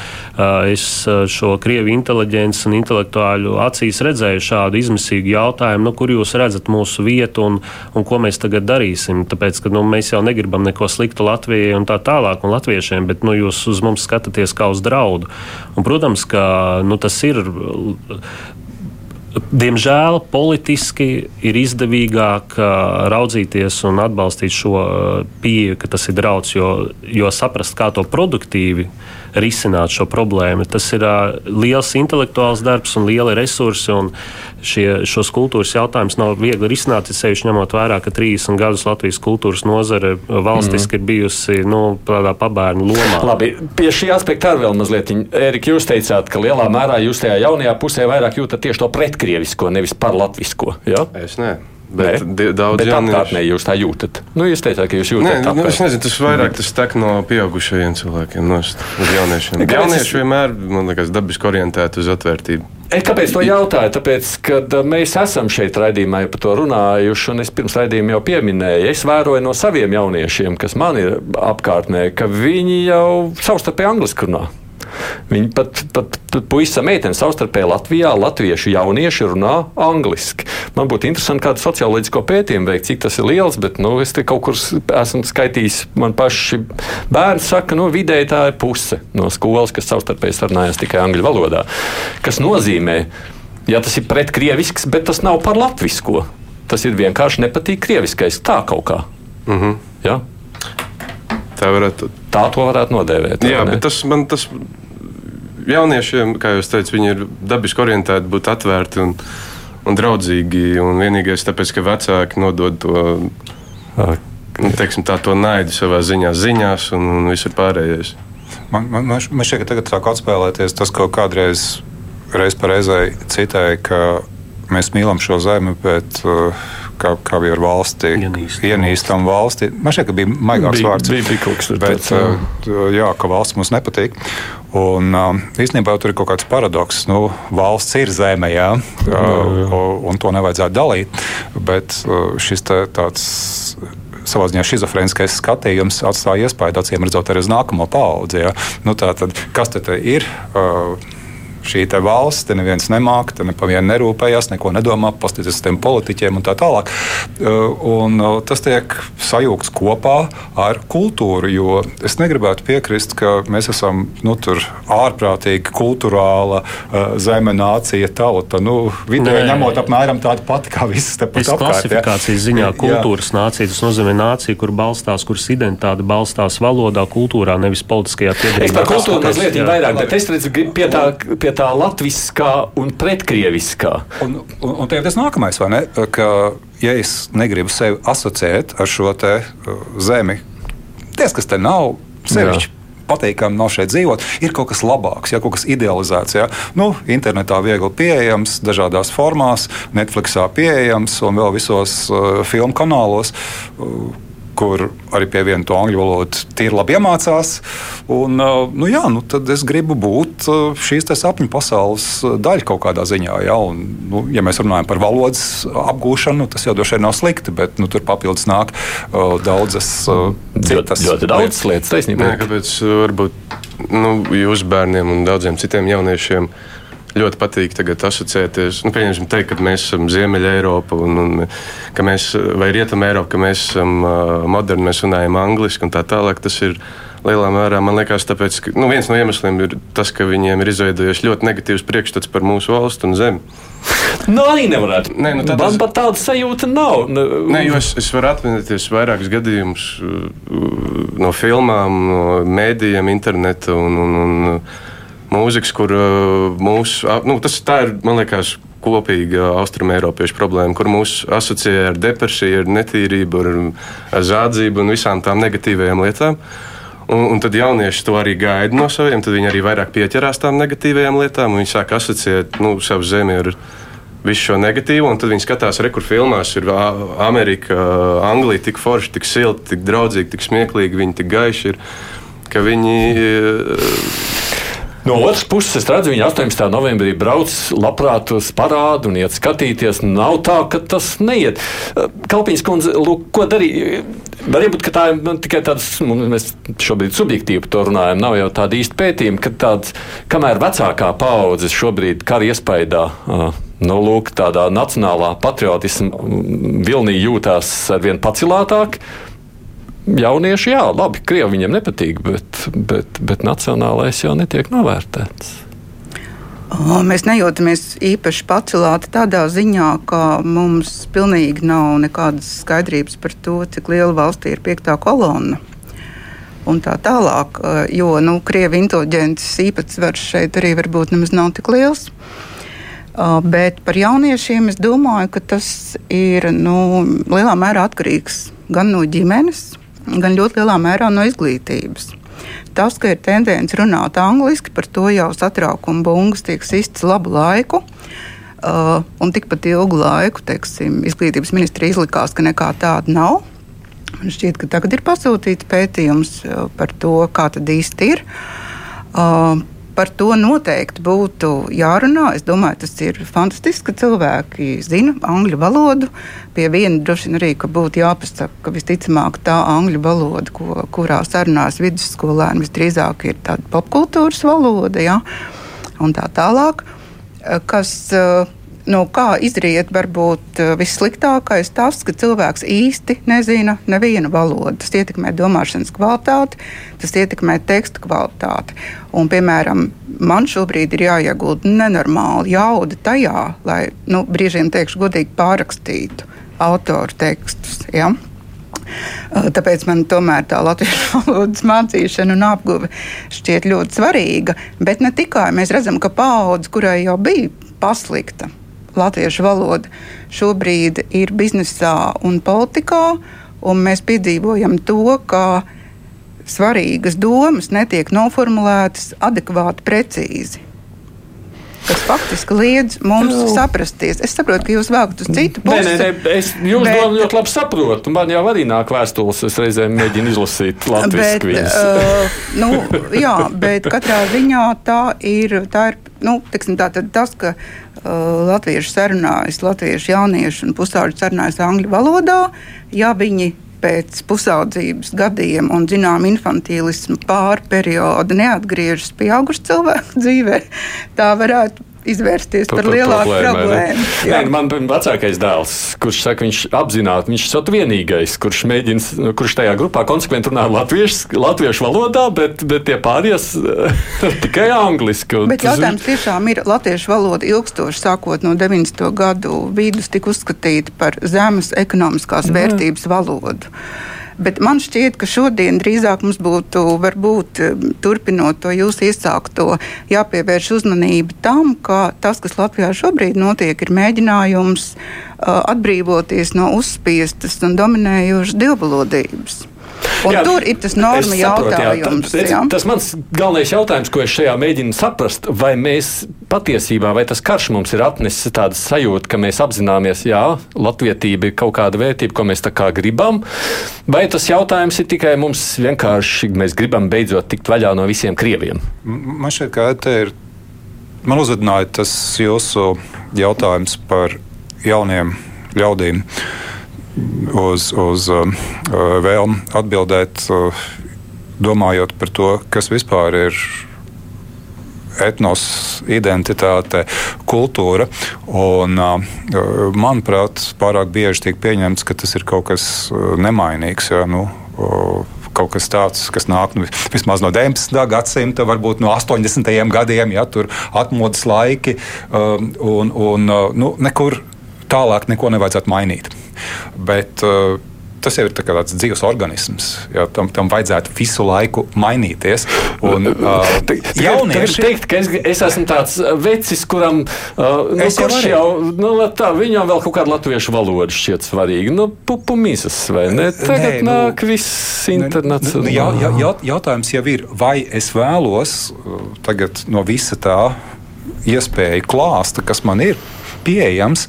es šo krievu inteliģences un intelektuāļu acīs redzēju šādu izmisīgu jautājumu, nu, kur jūs redzat mūsu vietu un, un ko mēs tagad darīsim. Tāpēc, ka nu, mēs jau negribam neko sliktu Latvijai un tā tālāk, un latviešiem, bet nu, jūs uz mums skatāties kā uz draudu. Un, protams, ka nu, tas ir Diemžēl politiski ir izdevīgāk raudzīties un atbalstīt šo pieeju, ka tas ir draudz, jo, jo saprast, kā to produktīvi risināt šo problēmu. Tas ir uh, liels intelektuāls darbs un liela resursi. Un šie, šos kultūras jautājumus nav viegli risināt. Sevišķi ņemot vērā, ka 30 gadus Latvijas kultūras nozare valstiski mm. ir bijusi nu, tādā pabērnu lomā. Labi, pie šī aspekta arī vēl mazliet. Erika, jūs teicāt, ka lielā mērā jūs tajā jaunajā pusē vairāk jūtat tieši to pretkrievisko, nevis par latvisko. Ja? Es ne. Bet ne? daudz bet jauniešu... jūs tā jūtat. Nu, jūs teicāt, ka jūs jūtat to. Nu, es nezinu, tas vairāk tas tek no pieaugušajiem cilvēkiem, no jauniešiem. Jaunieši vienmēr, man liekas, dabiski orientēti uz atvērtību. Es kāpēc to jautāju? Tāpēc, kad mēs esam šeit raidījumā par to runājuši, un es pirms raidījuma jau pieminēju, es vēroju no saviem jauniešiem, kas man ir apkārtnē, ka viņi jau savstarpēji angliski runā. Viņi pat, pat, pat puisis meitene savstarpēji Latvijā, latviešu jaunieši runā angliski. Man būtu interesanti kādu socioloģisko pētījumu veikt, cik tas ir liels, bet nu, es te kaut kur esmu skaitījis, man paši bērni saka, nu, vidēji tā ir puse no skolas, kas savstarpēji sarunājas tikai angļu valodā. Kas nozīmē, ja tas ir pretkrievisks, bet tas nav par latvisko. Tas ir vienkārši nepatīk krieviskais tā kaut kā. Mm -hmm. ja? Tā varētu. Tā to varētu nodēvēt. Jā, bet tas man tas jauniešiem, kā jūs teicat, viņi ir dabiski orientēti, būt atvērti un, un draudzīgi. Un vienīgais, tāpēc, ka vecāki nodod to, nu, teiksim, tā, to naidu savā ziņā, ziņās un, un visur pārējais. Man, man, man šķiet, ka tagad sāk atspēlēties tas, ko kādreiz reiz par reizei citēja, ka mēs mīlam šo zemi, bet uh, kā, kā bija ar valsti, ienīstam, ienīstam valsti. Man šķiet, ka bija maigāks bija, vārds. Bija, bija kaut kas tāds, bet, uh, jā, ka valsts mums nepatīk. Un, uh, īstenībā tur ir kaut kāds paradoks. Nu, valsts ir zeme, jā, jā, jā. un to nevajadzētu dalīt. Bet šis tā, tāds savā ziņā schizofrēniskais skatījums atstāja iespēju acīm redzot arī uz nākamo paudzi. Ja? Nu, tā tad, kas te ir? Uh, šī valsts, te neviens nemāk, te neviens nerūpējās, neko nedomā, uz tiem politiķiem un tā tālāk. Un tas tiek sajūgts kopā ar kultūru, jo es negribētu piekrist, ka mēs esam nu, ārprātīgi kultūrāla zeme, nācija, tauta. Nu, Vidēji ņemot apmēram tādu pati kā visas tepat apkārt. Klasifikācijas ja? ziņā kultūras jā. nācija, tas nozīmē nācija, kur balstās, kuras identitāte balstās valodā, kultūrā, nevis politiskajā piedāvājumā. Es par kultūru mazliet vairāk, bet es redzu pie tā, pie tā latviskā un pretkrieviskā. Un, un, un tas nākamais, vai ne? Ka, ja es negribu sevi asociēt ar šo te uh, zemi, tas, kas te nav, sevišķi patīkami nav šeit dzīvot, ir kaut kas labāks, ja kaut kas idealizēts. Ja? Nu, internetā viegli pieejams, dažādās formās, Netflixā pieejams un vēl visos uh, filmu kanālos. Uh, kur arī pie viena to angļu valodu tīri labi iemācās. Un, uh, nu, jā, nu, tad es gribu būt uh, šīs sapņu pasaules uh, daļa kaut kādā ziņā. Ja, un, nu, ja mēs runājam par valodas apgūšanu, tas jau droši vien nav slikti, bet nu, tur papildus nāk uh, daudzas uh, citas ļoti daudz lietas. Taisnība. Kāpēc varbūt nu, jūsu bērniem un daudziem citiem jauniešiem? Ļoti patīk asociēties. Nu, pieņemsim, teikt, ka mēs esam Ziemeļa Eiropa un, un ka mēs, vai Rietuma Eiropa, ka mēs esam uh, moderni, mēs runājam angliski un tā tālāk. Tas ir lielā mērā, man liekas, tāpēc, ka nu, viens no iemesliem ir tas, ka viņiem ir izveidojies ļoti negatīvs priekšstats par mūsu valstu un zemi. Nu, arī nevarētu. Nē, nu, tādas... Man pat tāda sajūta nav. Nu, Nē, jo es, es varu atminēties vairākus gadījumus no filmām, no mēdījiem, interneta un, un, un mūzikas, kur uh, mūsu, nu, tas ir, man liekas, kopīga austrumēropiešu problēma, kur mūs asociē ar depresiju, ar netīrību, ar, zādzību un visām tām negatīvajām lietām. Un, un tad jaunieši to arī gaida no saviem, tad viņi arī vairāk pieķerās tām negatīvajām lietām, un viņi sāk asociēt nu, savu zemi ar visu šo negatīvo, tad viņi skatās, re, kur filmās ir Amerika, Anglija tik forša, tik silta, tik draudzīga, tik smieklīga, viņi tik gaiši ir, viņi No otras puses, es redzu, viņa 18. novembrī brauc labprāt uz parādu un iet skatīties. Nav tā, ka tas neiet. Kalpiņas kundze, lūk, ko darīt? Varbūt tā ir nu, tikai tāds, nu, mēs šobrīd subjektīvi to runājam, nav jau tāda īsta pētījuma, ka tāds, kamēr vecākā paudze šobrīd kara iespaidā. Nu, lūk, tādā nacionālā patriotisma vilnī jūtās ar vien pacilātāk jaunieši, jā, labi, krievi viņiem nepatīk, bet, bet, bet nacionālais jau netiek novērtēts. Mēs nejūtamies īpaši pacelāti tādā ziņā, ka mums pilnīgi nav nekādas skaidrības par to, cik liela valstī ir piektā kolonna. Un tā tālāk, jo nu, krievi inteliģents īpatsvars šeit arī varbūt nemaz nav tik liels. Bet par jauniešiem es domāju, ka tas ir nu, lielā mērā atkarīgs gan no ģimenes, gan ļoti lielā mērā no izglītības. Tas, ka ir tendence runāt angliski, par to jau satraukuma bungas tiek sists labu laiku. Uh, un tikpat ilgu laiku, teiksim, izglītības ministra izlikās, ka nekā tāda nav. Man šķiet, ka tagad ir pasūtīts pētījums uh, par to, kā tad īsti ir. Uh, par to noteikti būtu jārunā. Es domāju, tas ir fantastiski, ka cilvēki zina angļu valodu. Pie viena droši vien arī būtu jāpasaka, ka visticamāk tā angļu valoda, ko, kurā sarunās vidusskolēni, visdrīzāk ir tāda popkultūras valoda, ja? un tā tālāk. Kas, uh, no kā izriet varbūt eh, vissliktākais tas, ka cilvēks īsti nezina nevienu valodu. Tas ietekmē domāšanas kvalitāti, tas ietekmē tekstu kvalitāti. Un, piemēram, man šobrīd ir jāiegulda nenormāli jauda tajā, lai, nu, brīžiem teikšu, godīgi pārrakstītu autoru tekstus. Ja? Eh, tāpēc man tomēr tā latviešu valodas mācīšana un apguve šķiet ļoti svarīga. Bet ne tikai mēs redzam, ka paudze, kurai jau bija paslikta, latviešu valoda šobrīd ir biznesā un politikā, un mēs piedzīvojam to, ka svarīgas domas netiek noformulētas adekvāti, precīzi. Tas faktiski liedz mums nu. saprasties. Es saprotu, ka jūs vēlaties uz citu pusi. Nē, nē, nē es jūsu bet, domu ļoti labi saprotu. Man jau arī nāk vēstules, es reizēm mēģinu izlasīt latviešu viņas. Uh, nu, jā, bet katrā ziņā tā ir, tā ir nu, tiksim, tā, tas, ka Uh, latvieši sarunājas, latviešu jaunieši un pusauģi sarunājas angļu valodā. Ja viņi pēc pusaudzības gadiem un zinām infantīlismu pāri periodu neatgriežas pieaugušu cilvēku dzīvē, tā varētu izvērsties par, par lielāku problēmu. problēmu. Nē, man ir vecākais dēls, kurš saka, viņš apzināti, viņš ir vienīgais, kurš mēģina, kurš tajā grupā konsekventi runā latviešu, latviešu valodā, bet, bet tie pārējās tikai angliski. Bet jautājums tiešām ir, latviešu valoda ilgstoši sākot no 90. gadu vidus tika uzskatīta par zemes ekonomiskās Jā. vērtības valodu. Bet man šķiet, ka šodien drīzāk mums būtu, varbūt, turpinot to jūsu iesākto, jāpievērš uzmanība tam, ka tas, kas Latvijā šobrīd notiek, ir mēģinājums uh, atbrīvoties no uzspiestas un dominējošas divvalodības. Un jā, tur ir tas norma saprotu, jautājums. Jā, jā. Tas mans galvenais jautājums, ko es šajā mēģinu saprast, vai mēs patiesībā, vai tas karš mums ir atnesis tādu sajūtu, ka mēs apzināmies, jā, latvietība ir kaut kāda vērtība, ko mēs tā kā gribam, vai tas jautājums ir tikai mums vienkārši, mēs gribam beidzot tikt vaļā no visiem krieviem? Man šķiet, ka te ir, man uzvedināja tas jūsu jautājums par jauniem ļaudīm. Uh, uz, uz uh, uh, vēlmi atbildēt, uh, domājot par to, kas vispār ir etnos, identitāte, kultūra. Un, manuprāt, pārāk bieži tiek pieņemts, ka tas ir kaut kas nemainīgs. Jā, nu, kaut kas tāds, kas nāk nu, vismaz no 19. gadsimta, varbūt no 80. gadiem, ja tur atmodas laiki, un, un nu, nekur tālāk neko nevajadzētu mainīt. Bet, uh, tas jau ir tā tāds dzīves organisms. Jā, tam, tam vajadzētu visu laiku mainīties. Un, uh, jaunieši... teikt, es, es esmu tāds uh, vecis, kuram uh, nu, kurš jau, jau nu, tā, viņam vēl kaut kāda latviešu valoda šķiet svarīga. Nu, pupu mīsas, vai ne? Tagad Nē, nu, nāk viss internets. Nu, jā, jā, jā, jautājums jau ir, vai es vēlos uh, tagad no visa tā iespēju klāsta, kas man ir pieejams,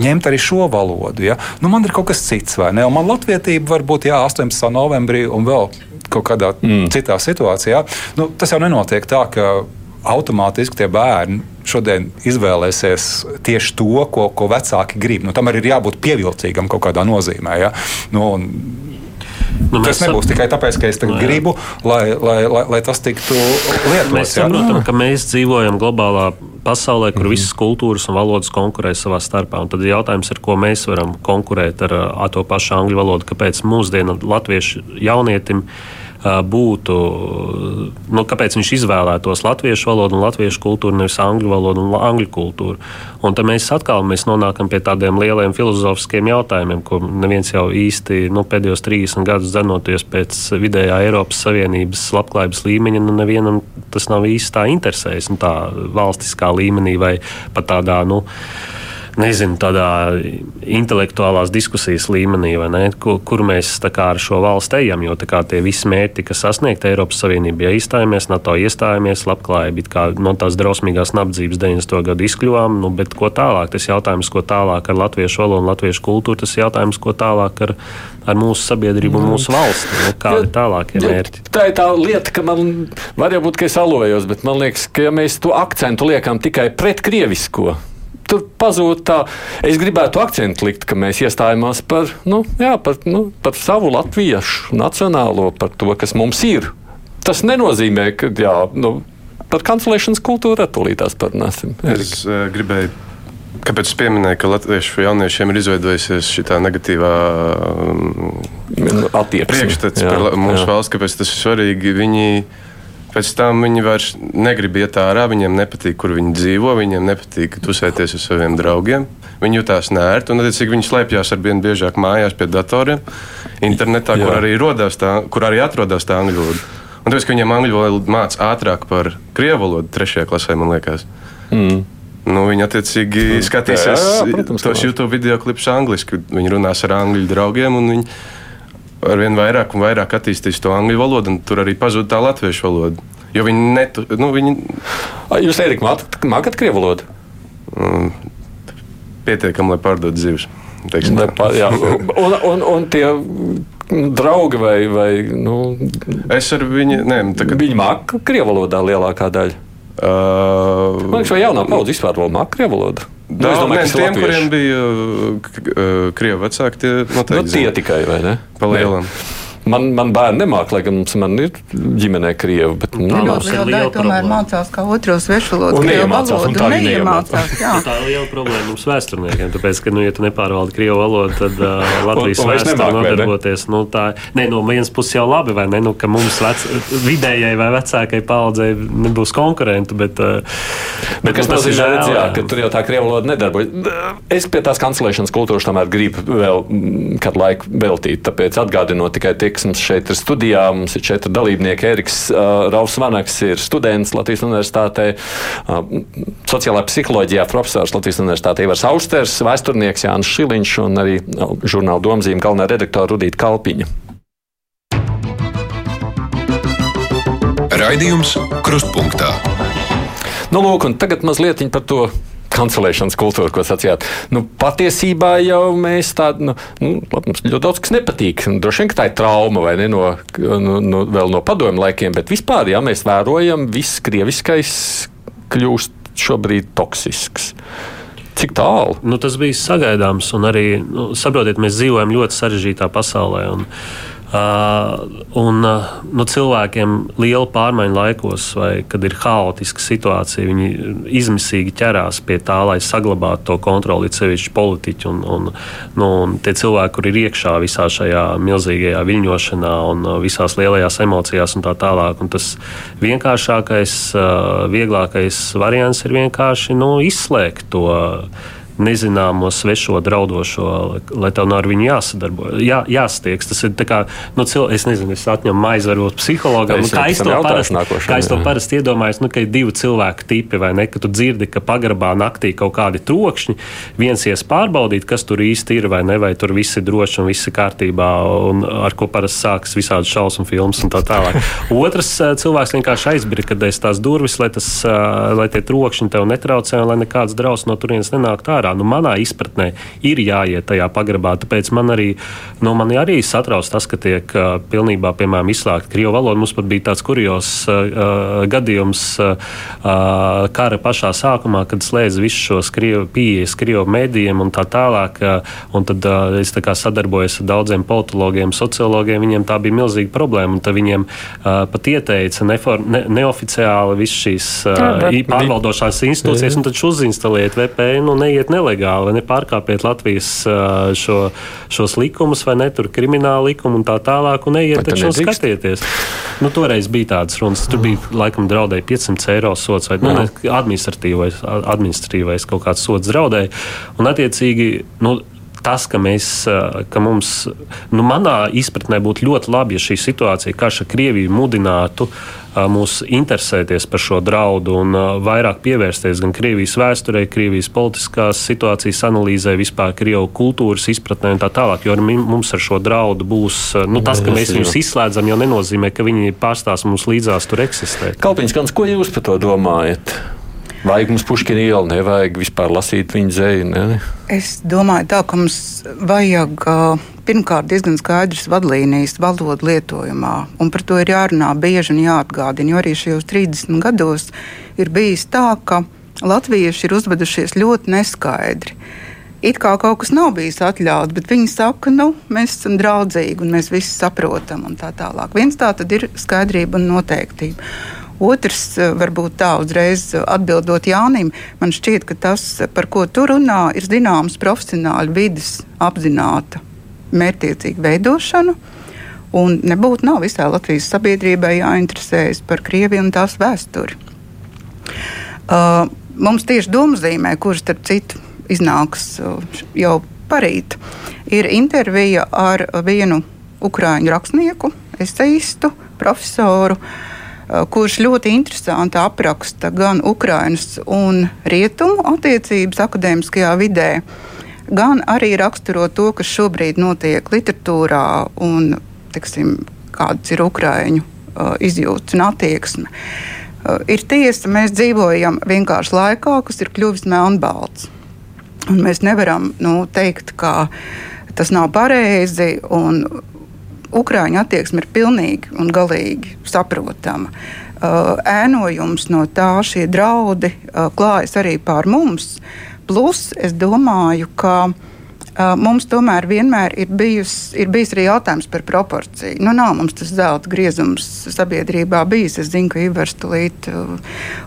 ņemt arī šo valodu. Ja? Nu, man ir kaut kas cits, vai ne? Un man latvietība var būt jā, 18. novembrī un vēl kaut kādā mm. citā situācijā. Nu, tas jau nenotiek tā, ka automātiski tie bērni šodien izvēlēsies tieši to, ko, ko vecāki grib. Nu, tam arī ir jābūt pievilcīgam kaut kādā nozīmē. Ja? Nu, Nu, tas nebūs tikai tāpēc, ka es no, nu, gribu, lai, lai, lai, lai tas tiktu lietots. Mēs saprotam, ka mēs dzīvojam globālā pasaulē, kur mm -hmm. visas kultūras un valodas konkurē savā starpā. Un tad jautājums ir, ko mēs varam konkurēt ar, ar to pašu angļu valodu, kāpēc mūsdienu latviešu jaunietim ir būtu, nu, kāpēc viņš izvēlētos latviešu valodu un latviešu kultūru, nevis angļu valodu un angļu kultūru. Un tad mēs atkal mēs nonākam pie tādiem lieliem filozofiskiem jautājumiem, ko neviens jau īsti nu, pēdējos 30 gadus dzenoties pēc vidējā Eiropas Savienības labklājības līmeņa, nu, nevienam tas nav īsti tā interesējis, nu, tā valstiskā līmenī vai pat tādā. Nu, nezinu, tādā intelektuālās diskusijas līmenī, ne, kur, kur mēs ar šo valstu ejam. Jo tie visi mērķi, kas sasniegti Eiropas Savienībā, ja izstājāmies, NATO iestājāmies, labklājība, no tās drausmīgās nabadzības 90. gadu izkļuvām, nu, bet ko tālāk? Tas jautājums, ko tālāk ar latviešu valodu un latviešu kultūru, tas jautājums, ko tālāk ar, ar mūsu sabiedrību un mūsu valsti. Nu, kādi ir tālākie mērķi? Tā ir tā lieta, ka man var jau būt, ka es alojos, bet man liekas, ka ja mēs to akcentu liekam tikai pret krievisko tur pazūd tā. Es gribētu akcentu likt, ka mēs iestājāmies par, nu, jā, par, nu, par savu latviešu nacionālo, par to, kas mums ir. Tas nenozīmē, ka jā, nu, par kancelēšanas kultūru tūlītās parunāsim. Es uh, gribēju. Kāpēc es pieminēju, ka latviešu jauniešiem ir izveidojusies šī negatīvā um, attieksme priekšstats par mūsu jā. valsts, kāpēc tas ir svarīgi? Viņi Pēc tam viņi vairs negrib iet ārā, viņiem nepatīk, kur viņi dzīvo, viņiem nepatīk tusēties ar saviem draugiem. Viņi jutās nērti un, attiecīgi, viņi slēpjas ar vien biežāk mājās pie datoriem, internetā, kur arī, tā, kur arī atrodas tā angļu valoda. Un tāpēc, ka viņiem angļu valodu mācīja ātrāk par krievu valodu, trešajā klasē, man liekas. Mm. Nu, viņi attiecīgi skatīsies jā, jā, protams, tos YouTube video klipus angliski. Viņi runās ar angļu draugiem. Viņi, ar vien vairāk un vairāk attīstīs to angļu valodu, un tur arī pazūd tā latviešu valoda. Jo viņi netu, nu, viņi... Jūs, Erika, mākat krievu valodu? Mm, pietiekami, lai pārdotu zivs. Nepā, un, un, un tie draugi vai. vai nu, es ar viņu. Nē, tagad... Viņi māca krievu valodā lielākā daļa. Uh, Man liekas, vai jaunā paudze vispār vēl māca krievu valodu? Nu, es domāju, ka tiem, kuriem bija uh, krievu vecāki, tie noteikti nu, tie tikai, vai ne? Pa lielam. Man, man bērni nemāca, lai gan man ir ģimenē krievi. Bet, nu, ļoti liela daļa tomēr mācās kā otro svešu valodu. Un neiemācās, un tā arī neiemācās. tā ir liela problēma mums vēsturniekiem, tāpēc, ka, nu, ja tu nepārvaldi krievu valodu, tad uh, Latvijas vēsturē nodarboties. Nu, tā, ne, no vienas puses jau labi, vai ne, nu, ka mums vec, vidējai vai vecākai paudzei nebūs konkurentu, bet, uh, bet, bet kas nu, nozīmē, redz, jā, ka tur jau tā krievu valoda nedarbojas. Es pie tās kancelēšanas kultūras tomēr gribu vēl mm, kādu laiku veltīt, tāpēc atgādinot tikai tie, mums šeit ir studijā. Mums ir četri dalībnieki. Eriks uh, Raus Vanaks ir students Latvijas Universitātē, uh, sociālā psiholoģijā profesors Latvijas Universitātē Ivars Austers, vēsturnieks Jānis Šiliņš un arī uh, žurnāla domzīme galvenā redaktora Rudīta Kalpiņa. Raidījums Krustpunktā. Nu, lūk, tagad mazliet par to kancelēšanas kultūru, ko sacījāt. Nu, patiesībā jau mēs tādu, nu, nu, labi, mums ļoti daudz kas nepatīk. Droši vien, ka tā ir trauma vai ne no, no, no, vēl no padomju laikiem, bet vispār, ja mēs vērojam, viss krieviskais kļūst šobrīd toksisks. Cik tālu? Nu, tas bija sagaidāms, un arī, nu, saprotiet, mēs dzīvojam ļoti sarežģītā pasaulē. Un, Uh, un uh, nu, cilvēkiem liela pārmaiņu laikos, vai kad ir haotiska situācija, viņi izmisīgi ķerās pie tā, lai saglabātu to kontroli, sevišķi politiķi un, un, nu, un tie cilvēki, kur ir iekšā visā šajā milzīgajā viļņošanā un uh, visās lielajās emocijās un tā tālāk. Un tas vienkāršākais, vieglākais variants ir vienkārši nu, izslēgt to nezināmo, svešo, draudošo, lai tev nav ar viņu jāsadarbojas, jā, jāstiegs. Tas ir kā, nu, cil, es nezinu, es atņemu maizi varbūt psihologam, nu, kā es to parasti, kā es to parasti iedomājos, nu, ka ir divi cilvēku tipi, vai ne, ka tu dzirdi, ka pagrabā naktī kaut kādi trokšņi, viens ies pārbaudīt, kas tur īsti ir, vai ne, vai tur viss ir droši un viss ir kārtībā, un ar ko parasti sākas visādi šausmu filmas un tā tālāk. Otrs eh, cilvēks vienkārši aizbrikadēs tās durvis, lai, tas, eh, lai tie trokšņi tev netraucē un lai nekāds drausmas no turienes nenāk ārā ārā. Nu, manā izpratnē ir jāiet tajā pagrabā. Tāpēc man arī, nu, man arī satrauc tas, ka tiek uh, pilnībā piemēram, izslēgta krievu valoda. Mums pat bija tāds kurjos uh, gadījums uh, kara pašā sākumā, kad slēdz visus šos pieejas krievu mēdījiem un tā tālāk. Uh, un tad uh, es tā sadarbojos ar daudziem politologiem, sociologiem. Viņiem tā bija milzīga problēma. Viņiem uh, pat ieteica nefor, ne, neoficiāli visas šīs uh, pārvaldošās institūcijas, un tad uzinstalējiet VPN un neiet nelegāli, nepārkāpiet Latvijas šo, šos likumus, vai ne tur krimināla likumu un tā tālāk, un ejiet taču un skatieties. Nu, toreiz bija tādas runas, tur bija laikam draudēja 500 eiro sots vai nu, administratīvais, administratīvais kaut kāds sots draudēja. Un attiecīgi, nu, tas, ka, mēs, ka mums, nu, manā izpratnē, būtu ļoti labi, ja šī situācija, kā ar Krieviju, mudinātu mūs interesēties par šo draudu un vairāk pievērsties gan Krievijas vēsturē, Krievijas politiskās situācijas analīzē, vispār Krievijas kultūras izpratnē un tā tālāk. Jo mums ar šo draudu būs nu, tas, ka mēs viņus izslēdzam, jau nenozīmē, ka viņi pārstās mums līdzās tur eksistēt. Kalpiņš, ko jūs par to domājat? Vajag mums puškina ielu, nevajag vispār lasīt viņa dzēju. Ne? Es domāju, tā, ka mums vajag pirmkārt diezgan skaidrs vadlīnijas valodu lietojumā, un par to ir jārunā bieži un jāatgādina. Jo arī šajos 30 gados ir bijis tā, ka latvieši ir uzvedušies ļoti neskaidri. It kā kaut kas nav bijis atļauts, bet viņi saka, nu, mēs esam draudzīgi un mēs visi saprotam un tā tālāk. Viens tā tad ir skaidrība un noteiktība. Otrs, eh, varbūt tā uzreiz atbildot Jānim, man šķiet, ka tas, par ko tu runā, ir zināms profesionāļu vidas apzināta mērķtiecīga veidošana. Un nebūtu nav visai Latvijas sabiedrībai jāinteresējas par Krieviju un tās vēsturi. Uh, mums tieši domzīmē, kurš starp citu iznāks uh, jau parīt, ir intervija ar vienu ukrāņu rakstnieku, eseistu, profesoru. Uh, Eh, kurš ļoti interesanti apraksta gan Ukrainas un Rietumu attiecības akadēmiskajā vidē, gan arī raksturo to, kas šobrīd notiek literatūrā un teksim, kādas ir Ukrāņu uh, izjūtas un attieksme. Uh, ir tiesa, mēs dzīvojam vienkārši laikā, kas ir kļuvis melnbalts. Un mēs nevaram nu, teikt, ka tas nav pareizi. Ukrāņu attieksme ir pilnīgi un galīgi saprotama. Uh, ēnojums no tā, šie draudi uh, klājas arī pār mums. Plus es domāju, ka Uh, mums tomēr vienmēr ir, bijus, ir bijis arī jautājums par proporciju. Nu, nav mums tas zelta griezums sabiedrībā bijis. Es zinu, ka Ivars tulīt uh,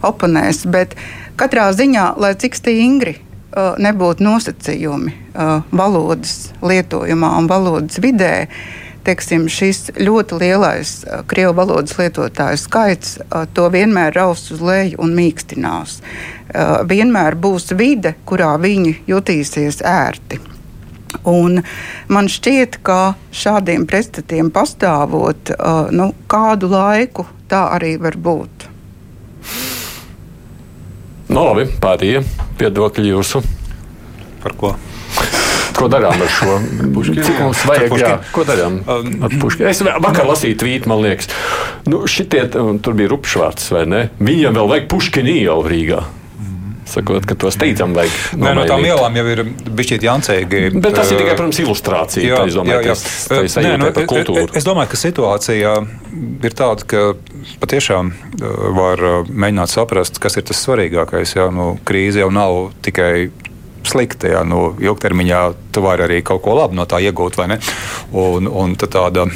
oponēs, bet katrā ziņā, lai cik stingri uh, nebūtu nosacījumi uh, valodas lietojumā un valodas vidē, teiksim, šis ļoti lielais uh, krievu valodas lietotāju skaits uh, to vienmēr raus uz leju un mīkstinās. Uh, vienmēr būs vide, kurā viņi jutīsies ērti. Un man šķiet, ka šādiem pretstatiem pastāvot nu, kādu laiku, tā arī var būt. No, nu, labi, pārējie viedokļi jūsu. Par ko? Ko darām ar šo pušķi? Cik mums vajag? Jā, ko darām ar pušķi? Es vakar lasīju tvītu, man liekas, nu, šitie, tur bija rupšvārds, vai ne? Viņam vēl vajag pušķini jau Rīgā. Sakot, ka to steidzam vajag. Nē, no tām ielām jau ir bišķiet jancīgi. Bet tas ir tikai, protams, ilustrācija. Jā, es domāju, jā, jā. Tas, tas Nē, no, es, es domāju, ka situācija ir tāda, ka patiešām var mēģināt saprast, kas ir tas svarīgākais. Jā, nu, krīze jau nav tikai slikti. Ja, nu, ilgtermiņā tu vari arī kaut ko labu no tā iegūt, vai ne? Un, un tāda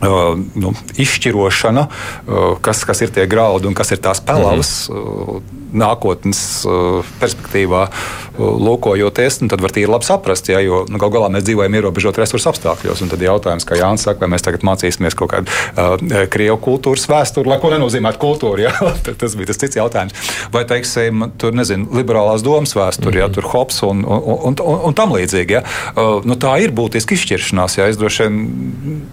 Uh, nu, izšķirošana, uh, kas, kas ir tie graudi un kas ir tās pelavas. Mm -hmm nākotnes uh, perspektīvā uh, lūkojoties, tad var tīri labi saprast, ja, jo nu, galu galā mēs dzīvojam ierobežot resursu apstākļos. Tad jautājums, kā Jānis saka, vai mēs tagad mācīsimies kaut kādu krievu kultūras vēsturi, lai ko nenozīmē kultūra. Ja? tas bija tas cits jautājums. Vai, teiksim, tur nezinu, liberālās domas vēsture, mm -hmm. ja tur hops un, un, un, un, un tam līdzīgi. Ja? Nu, tā ir būtiska izšķiršanās. Ja? Es droši vien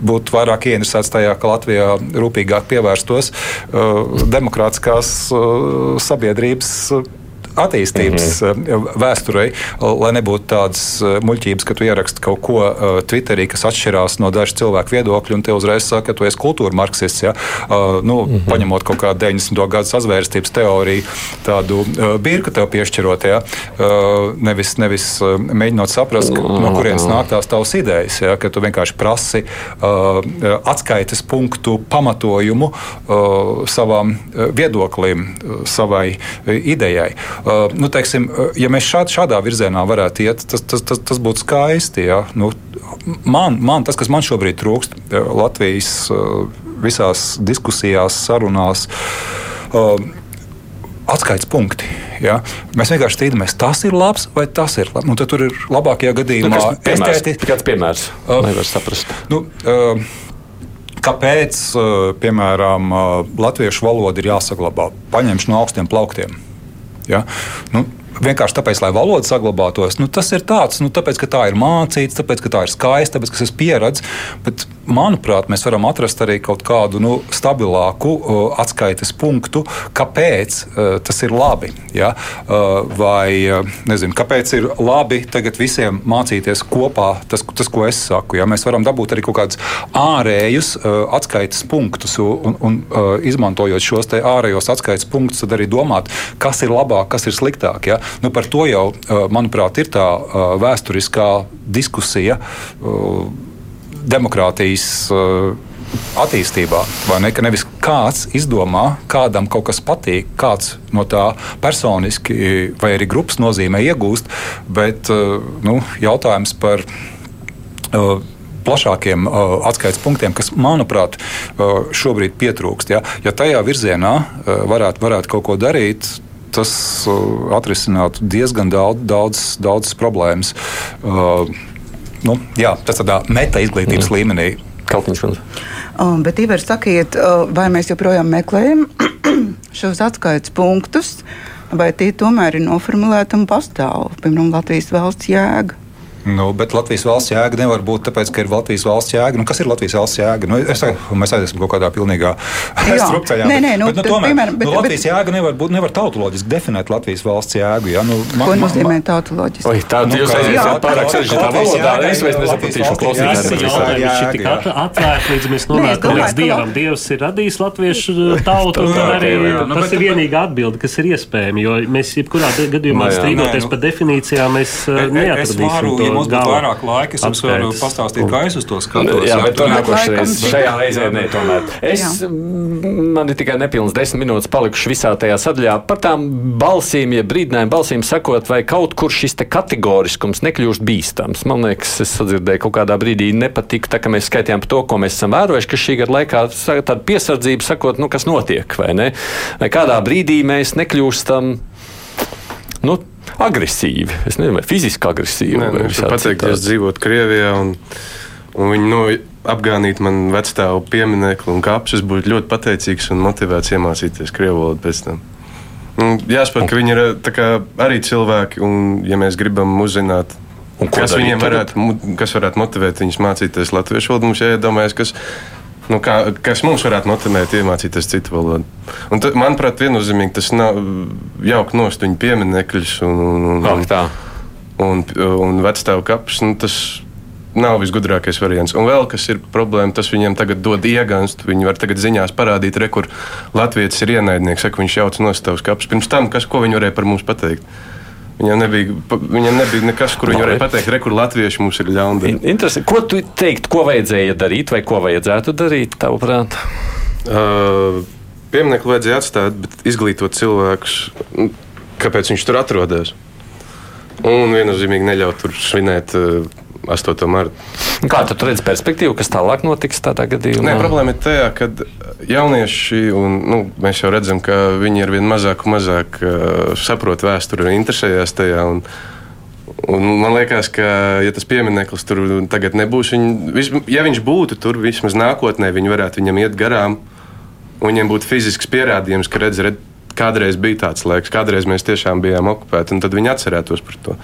būtu vairāk ieinteresēts tajā, ka Latvijā rūpīgāk pievērstos uh, demokrātiskās uh, sabiedrības sabiedrības attīstības mm -hmm. vēsturei, lai nebūtu tādas eh, muļķības, ka tu ieraksti kaut ko uh, Twitterī, kas atšķirās no dažu cilvēku viedokļu, un te uzreiz saka, ka tu esi kultūra marksists. Ja? Nu, mm -hmm. Paņemot kaut kādu 90. gadu sazvērstības teoriju, tādu birku tev piešķirot, ja? nevis, nevis mēģinot saprast, ka, no kurienes nāk tās tavas idejas, ja? ka tu vienkārši prasi atskaites punktu pamatojumu savam viedoklim, savai idejai. Uh, nu, teiksim, uh, ja mēs šād, šādā virzienā varētu iet, tas, tas, tas, tas būtu skaisti. Ja? Nu, man, man, tas, kas man šobrīd trūkst uh, Latvijas visās diskusijās, sarunās, atskaites punkti. Ja? Mēs vienkārši strīdamies, tas ir labs vai tas ir labs. Nu, tur ir labākajā gadījumā nu, estēti... kāds piemērs. Uh, Nevar saprast. Nu, uh, kāpēc, uh, piemēram, uh, latviešu valoda ir jāsaglabā? Paņemšu no augstiem plauktiem. Ja? Nu, vienkārši tāpēc, lai valoda saglabātos. Nu, tas ir tāds, nu, tāpēc, ka tā ir mācīts, tāpēc, ka tā ir skaista, tāpēc, ka tas ir pieredze. Manuprāt, mēs varam atrast arī kaut kādu nu, stabilāku uh, atskaites punktu, kāpēc uh, tas ir labi. Ja? Uh, vai uh, nezinu, kāpēc ir labi tagad visiem mācīties kopā tas, tas ko es saku. Ja? Mēs varam dabūt arī kaut kādus ārējus uh, atskaites punktus un, un uh, izmantojot šos ārējos atskaites punktus, tad arī domāt, kas ir labāk, kas ir sliktāk. Ja? Nu, par to jau, manuprāt, ir tā vēsturiskā diskusija demokrātijas attīstībā. Vai ne? Ka nevis kāds izdomā, kādam kaut kas patīk, kāds no tā personiski vai arī grupas nozīmē iegūst, bet nu, jautājums par plašākiem uh, atskaites punktiem, kas, manuprāt, uh, šobrīd pietrūkst. Ja, ja tajā virzienā uh, varētu, varētu kaut ko darīt, tas atrisinātu diezgan daudz, daudz, daudz problēmas. Uh, nu, jā, tas tādā meta izglītības mm. līmenī. Kaltiņš, um, bet, Ivar, sakiet, uh, vai mēs joprojām meklējam šos atskaites punktus, vai tie tomēr ir noformulēti un pastāv, piemēram, Latvijas valsts jēga? Nu, bet Latvijas valsts jēga nevar būt tāpēc, ka ir Latvijas valsts jēga. Nu, kas ir Latvijas valsts jēga? Nu, es mēs aiziesim kaut kādā pilnīgā strupceļā. Nē, nē, nu, bet, nu, tomēr, piemēram, bet, nu, Latvijas bet, jēga nevar būt, nevar tautoloģiski definēt Latvijas valsts jēgu. Ja? Nu, man, Ko nozīmē tautoloģiski? Oi, tā nu, jūs aiziet pārāk sarežģītā valodā. Es vairs nesapratīšu klausītājiem. Atvērt līdz mēs nonākam līdz Dievam. Dievs ir radījis latviešu tautu. Tas ir vienīgā atbilde, kas ir iespējama, jo mēs jebkurā gadījumā strīdoties par definīcijām, mēs neatradīsim to mums būtu vairāk laika, es jums varu pastāstīt, kā es uz to skatos. Jā, bet tomēr nākošais šajā reizē nē, tomēr. Es, man ir tikai nepilns desmit minūtes palikuši visā tajā sadaļā par tām balsīm, ja brīdinājumu balsīm sakot, vai kaut kur šis te kategoriskums nekļūst bīstams. Man liekas, es sadzirdēju kaut kādā brīdī nepatika, tā, ka mēs skaitījām par to, ko mēs esam vērojuši, ka šī gada laikā tāda piesardzība sakot, nu, kas notiek, vai ne? Vai kādā brīdī mēs nekļūstam, nu, agresīvi. Es nezinu, vai fiziski agresīvi. Nē, nu, pateikt, ja es dzīvotu Krievijā un, un viņi nu, apgānītu man vecstāvu pieminiektu un kapsus, būtu ļoti pateicīgs un motivēts iemācīties krievu valodu pēc tam. Un jāsaprot, ka viņi ir kā, arī cilvēki, un ja mēs gribam uzzināt, kas viņiem varētu, kas varētu motivēt viņus mācīties latviešu valodu, mums jāiedomājas, kas nu, kā, kas mums varētu motivēt iemācīties citu valodu. Un tad, manuprāt, viennozīmīgi tas nav jaukt nost viņu pieminekļus un, un, un, un, un, un vecstāvu kapus. Nu, tas nav visgudrākais variants. Un vēl kas ir problēma, tas viņiem tagad dod ieganstu. Viņi var tagad ziņās parādīt, re, kur Latvijas ir ienaidnieks, saka, viņš jauc nostāvus kapus. Pirms tam, kas, ko viņi varēja par mums pateikt? Viņam nebija, viņam nebija nekas, kur viņi varēja pateikt, re, kur latvieši mums ir ļauni. Interesanti. Ko tu teiktu, ko vajadzēja darīt vai ko vajadzētu darīt, tavuprāt? Uh, Pieminiektu vajadzēja atstāt, bet izglītot cilvēkus, kāpēc viņš tur atrodas. Un viennozīmīgi neļaut tur svinēt uh, 8. marta. Kā tu redzi perspektīvu, kas tālāk notiks tādā gadījumā? Nē, problēma ir tajā, ka jaunieši, un nu, mēs jau redzam, ka viņi ar vien mazāk un mazāk uh, saprot vēsturi un interesējas tajā. Un, Un man liekas, ka, ja tas piemineklis tur tagad nebūs, viņ, ja viņš būtu tur, vismaz nākotnē, viņi varētu viņam iet garām, un viņiem būtu fizisks pierādījums, ka redz, redz, kādreiz bija tāds laiks, kādreiz mēs tiešām bijām okupēti, un tad viņi atcerētos par to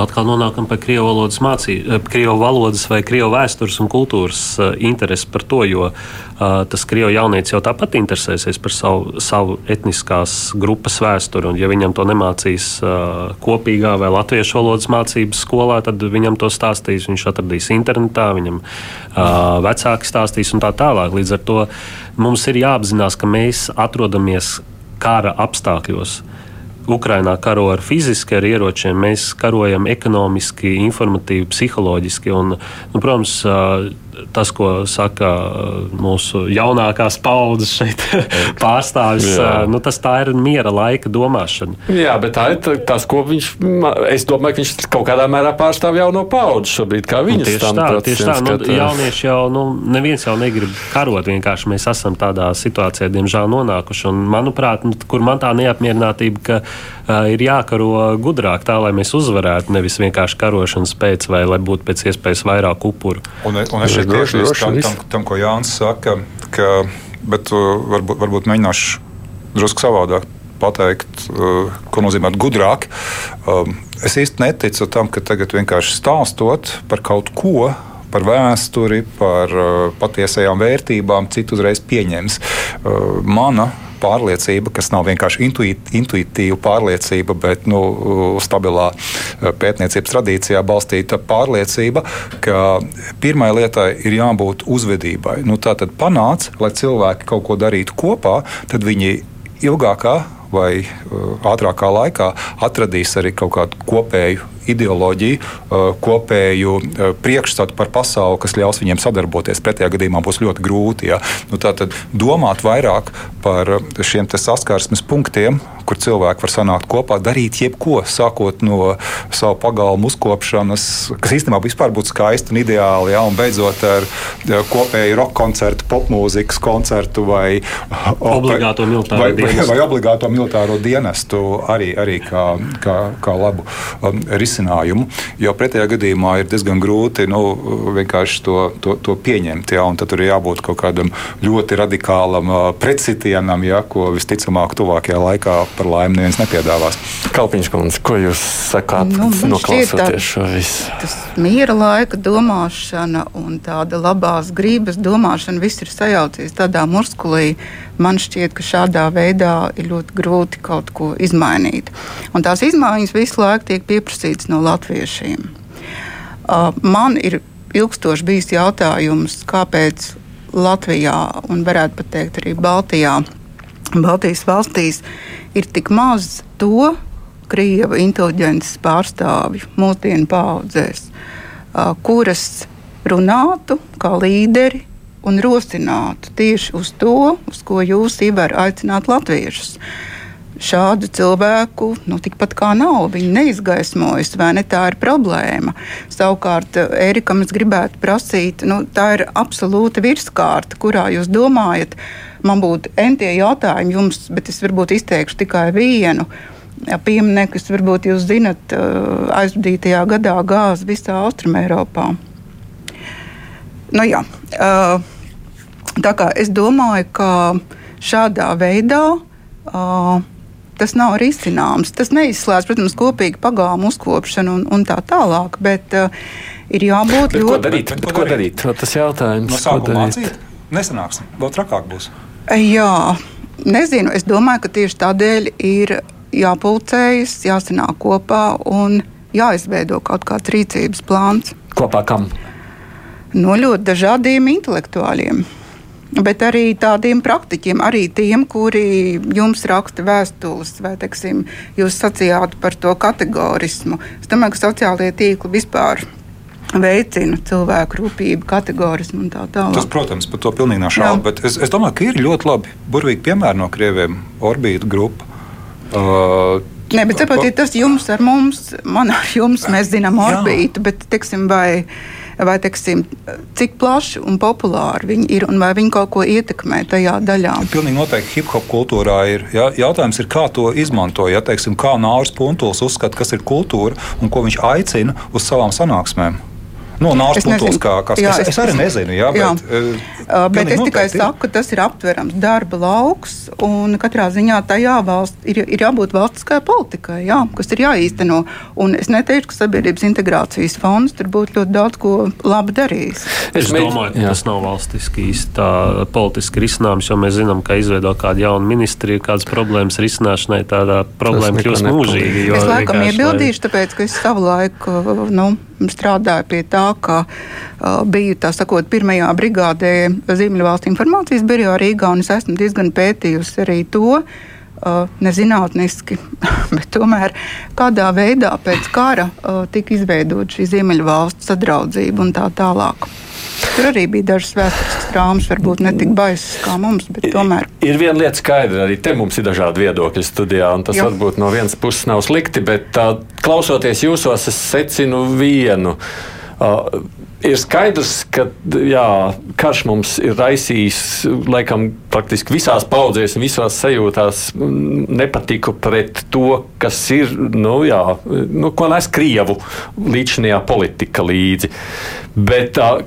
atkal nonākam pie krievu valodas mācību, eh, krievu valodas vai krievu vēstures un kultūras uh, interesi par to, jo uh, tas krievu jaunietis jau tāpat interesēsies par savu, savu etniskās grupas vēsturi. Un, ja viņam to nemācīs uh, kopīgā vai latviešu valodas mācības skolā, tad viņam to stāstīs. Viņš atradīs internetā, viņam vecāki stāstīs un tā tālāk. Līdz ar to mums ir jāapzinās, ka mēs atrodamies kara apstākļos. Ukrainā karo ar fiziski ar ieročiem, mēs karojam ekonomiski, informatīvi, psiholoģiski. Un, nu, protams, tas, ko saka mūsu jaunākās paudzes šeit pārstāvis, nu, tas tā ir miera laika domāšana. Jā, bet tā ir tas, ko viņš, es domāju, ka viņš kaut kādā mērā pārstāv jauno paudzi šobrīd, kā viņas nu, tieši tā, tieši tā, nu, jaunieši jau, nu, neviens jau negrib karot, vienkārši mēs esam tādā situācijā, diemžēl, nonākuši. Un, manuprāt, nu, kur man tā neapmierinātība, ka uh, ir jākaro gudrāk tā, lai mēs uzvarētu, nevis vienkārši karošanas pēc, vai lai būtu pēc iespējas vairāk upuru. Un, un es šeit piekrītu tam, tam, tam, ko Jānis saka, ka, bet uh, varbūt, varbūt mēģināšu drusku savādāk pateikt, uh, ko nozīmē gudrāk. Es īsti neticu tam, ka tagad vienkārši stāstot par kaut ko, par vēsturi, par uh, patiesajām vērtībām, citu uzreiz pieņems. Mana pārliecība, kas nav vienkārši intuit, intuitīva pārliecība, bet nu, stabilā eh, pētniecības tradīcijā balstīta pārliecība, ka pirmai lietai ir jābūt uzvedībai. Nu, tā tad panāc, lai cilvēki kaut ko darītu kopā, tad viņi ilgākā vai uh, ātrākā laikā atradīs arī kaut kādu kopēju ideoloģiju, uh, kopēju uh, priekšstatu par pasauli, kas ļaus viņiem sadarboties. Pretējā gadījumā būs ļoti grūti. Ja? Nu, Tātad domāt vairāk par šiem saskarsmes punktiem, kur cilvēki var sanākt kopā, darīt jebko, sākot no savu pagalmu uzkopšanas, kas īstenībā būtu skaisti un ideāli, ja, un beidzot ar kopēju roka koncertu, popmūzikas koncertu vai obligāto militāro vai, dienestu. Vai, vai obligāto militāro dienestu arī, arī kā, kā, kā labu um, risinājumu. Jo pretējā gadījumā ir diezgan grūti nu, vienkārši to, to, to pieņemt. Ja, tad tur ir jābūt kaut kādam ļoti radikālam uh, pretsitienam, ja, ko visticamāk tuvākajā laikā par laimi neviens nepiedāvās. Kalpiņš kundze, ko jūs sakāt, nu, noklausoties šo visu? Tas miera laika domāšana un tāda labās gribas domāšana, viss ir sajaucies tādā muskulī. Man šķiet, ka šādā veidā ir ļoti grūti kaut ko izmainīt. Un tās izmaiņas visu laiku tiek pieprasītas no latviešiem. Uh, man ir ilgstoši bijis jautājums, kāpēc Latvijā un varētu pat teikt arī Baltijā, Baltijas valstīs ir tik maz to, krievu inteliģences pārstāvju mūsdienu paudzēs, kuras runātu kā līderi un rosinātu tieši uz to, uz ko jūs, Ivar, aicināt latviešus. Šādu cilvēku nu, tikpat kā nav. Viņi neizgaismojas, vai ne? Tā ir problēma. Savukārt, Erikam, es gribētu prasīt, nu, tā ir absolūta virskārta, kurā jūs domājat, man būtu entie jautājumi jums, bet es varbūt izteikšu tikai vienu. Piemineklis, varbūt jūs zinat, aizvadītajā gadā gāzi visā Austrumēropā. Nu, jā, tā kā es domāju, ka šādā veidā uh, tas nav risināms. Tas neizslēdz, protams, kopīgi pagājumu uzkopšanu un, un tā tālāk, bet uh, ir jābūt bet ļoti. Ko darīt? Bet, ko darīt? Tas jautājums. No sākuma mācīt? Nesanāks. Vēl trakāk būs. Jā, nezinu. Es domāju, ka tieši tādēļ ir jāpulcējas, jāsanāk kopā un jāizveido kaut kāds rīcības plāns. Kopā kam? No ļoti dažādiem intelektuāļiem bet arī tādiem praktiķiem, arī tiem, kuri jums raksta vēstules, vai teiksim, jūs sacījāt par to kategorismu. Es domāju, ka sociālajie tīkli vispār veicina cilvēku rūpību, kategorismu un tā tālāk. Tas, protams, par to pilnīgi nav šaubu, bet es, es domāju, ka ir ļoti labi, burvīgi piemēri no krieviem, orbīta grupa. Uh, Nē, bet saprotiet, tas jums ar mums, man ar jums, mēs zinām orbītu, bet, teiksim, vai vai teiksim, cik plaši un populāri viņi ir un vai viņi kaut ko ietekmē tajā daļā. Pilnīgi noteikti hip hop kultūrā ir. Ja, jautājums ir, kā to izmanto. Ja, teiksim, kā Nārs Puntuls uzskata, kas ir kultūra un ko viņš aicina uz savām sanāksmēm. No Nāras puses, kā, kā jā, es, es arī nezinu. Jā, jā. Bet, uh, bet es tikai ir. saku, ka tas ir aptverams darba lauks. Katrā ziņā tajā valsts ir, ir jābūt valstiskai politikai, jā, kas ir jāīsteno. Un es neteikšu, ka sabiedrības integrācijas fonds tur būtu ļoti daudz ko labi darījis. Es, es domāju, ka jā. tas nav valstiski īsti politiski risinājums, jo mēs zinām, ka izveidot kādu jaunu ministriju, kādas problēmas risināšanai, tādā problēma kļūst mūžīga. Es laikam iebildīšu, tāpēc, ka es savu laiku nu, strādāju pie tā, ka uh, biju tā sakot, pirmajā brigādē Ziemeļvalstu informācijas birojā Rīgā, un es esmu diezgan pētījusi arī to. Uh, nezinātniski, bet tomēr kādā veidā pēc kara uh, tika izveidota šī Ziemeļvalstu sadraudzība un tā tālāk. Tur arī bija dažas vēsturiskas traumas, varbūt ne tik baisas kā mums, bet tomēr. Ir viena lieta skaidra, arī te mums ir dažādi viedokļi studijā, un tas jo. varbūt no vienas puses nav slikti, bet tā, klausoties jūsos, es secinu vienu. Uh, ir skaidrs, ka jā, karš mums ir raisījis laikam, praktiski visās paudzēs un visās sajūtās nepatiku pret to, kas ir, nu, jā, nu, ko nes Krievu līdzinājā politika līdzi. Bet, uh,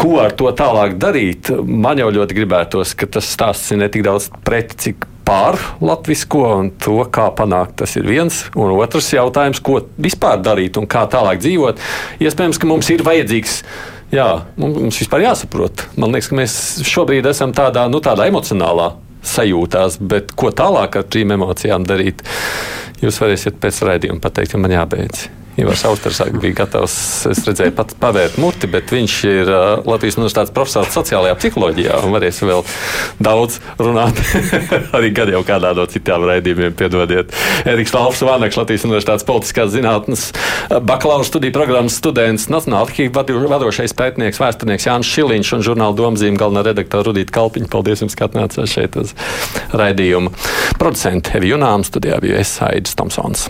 Ko ar to tālāk darīt? Man jau ļoti gribētos, ka tas stāsts ir ne tik daudz pret, cik pār latvisko un to, kā panākt. Tas ir viens. Un otrs jautājums, ko vispār darīt un kā tālāk dzīvot. Iespējams, ka mums ir vajadzīgs. Jā, mums vispār jāsaprot. Man liekas, ka mēs šobrīd esam tādā, nu, tādā emocionālā sajūtās, bet ko tālāk ar šīm emocijām darīt, jūs varēsiet pēc raidījuma pateikt, ja man jābeidz. Ivars Austers bija gatavs, es redzēju, pat pavērt muti, bet viņš ir Latvijas universitātes profesors sociālajā psiholoģijā un varēs vēl daudz runāt. arī gad jau kādā no citām raidījumiem, piedodiet. Eriks Valfs Vāneks, Latvijas universitātes politiskās zinātnes bakalaura studiju programmas students, Nacionāla arhīva vadošais pētnieks, vēsturnieks Jānis Šiliņš un žurnāla domzīme galvenā redaktora Rudīta Kalpiņa. Paldies jums, ka atnācāt šeit uz raidījumu. Producenti Evi Junām studijā bija es Aidis Tomsons.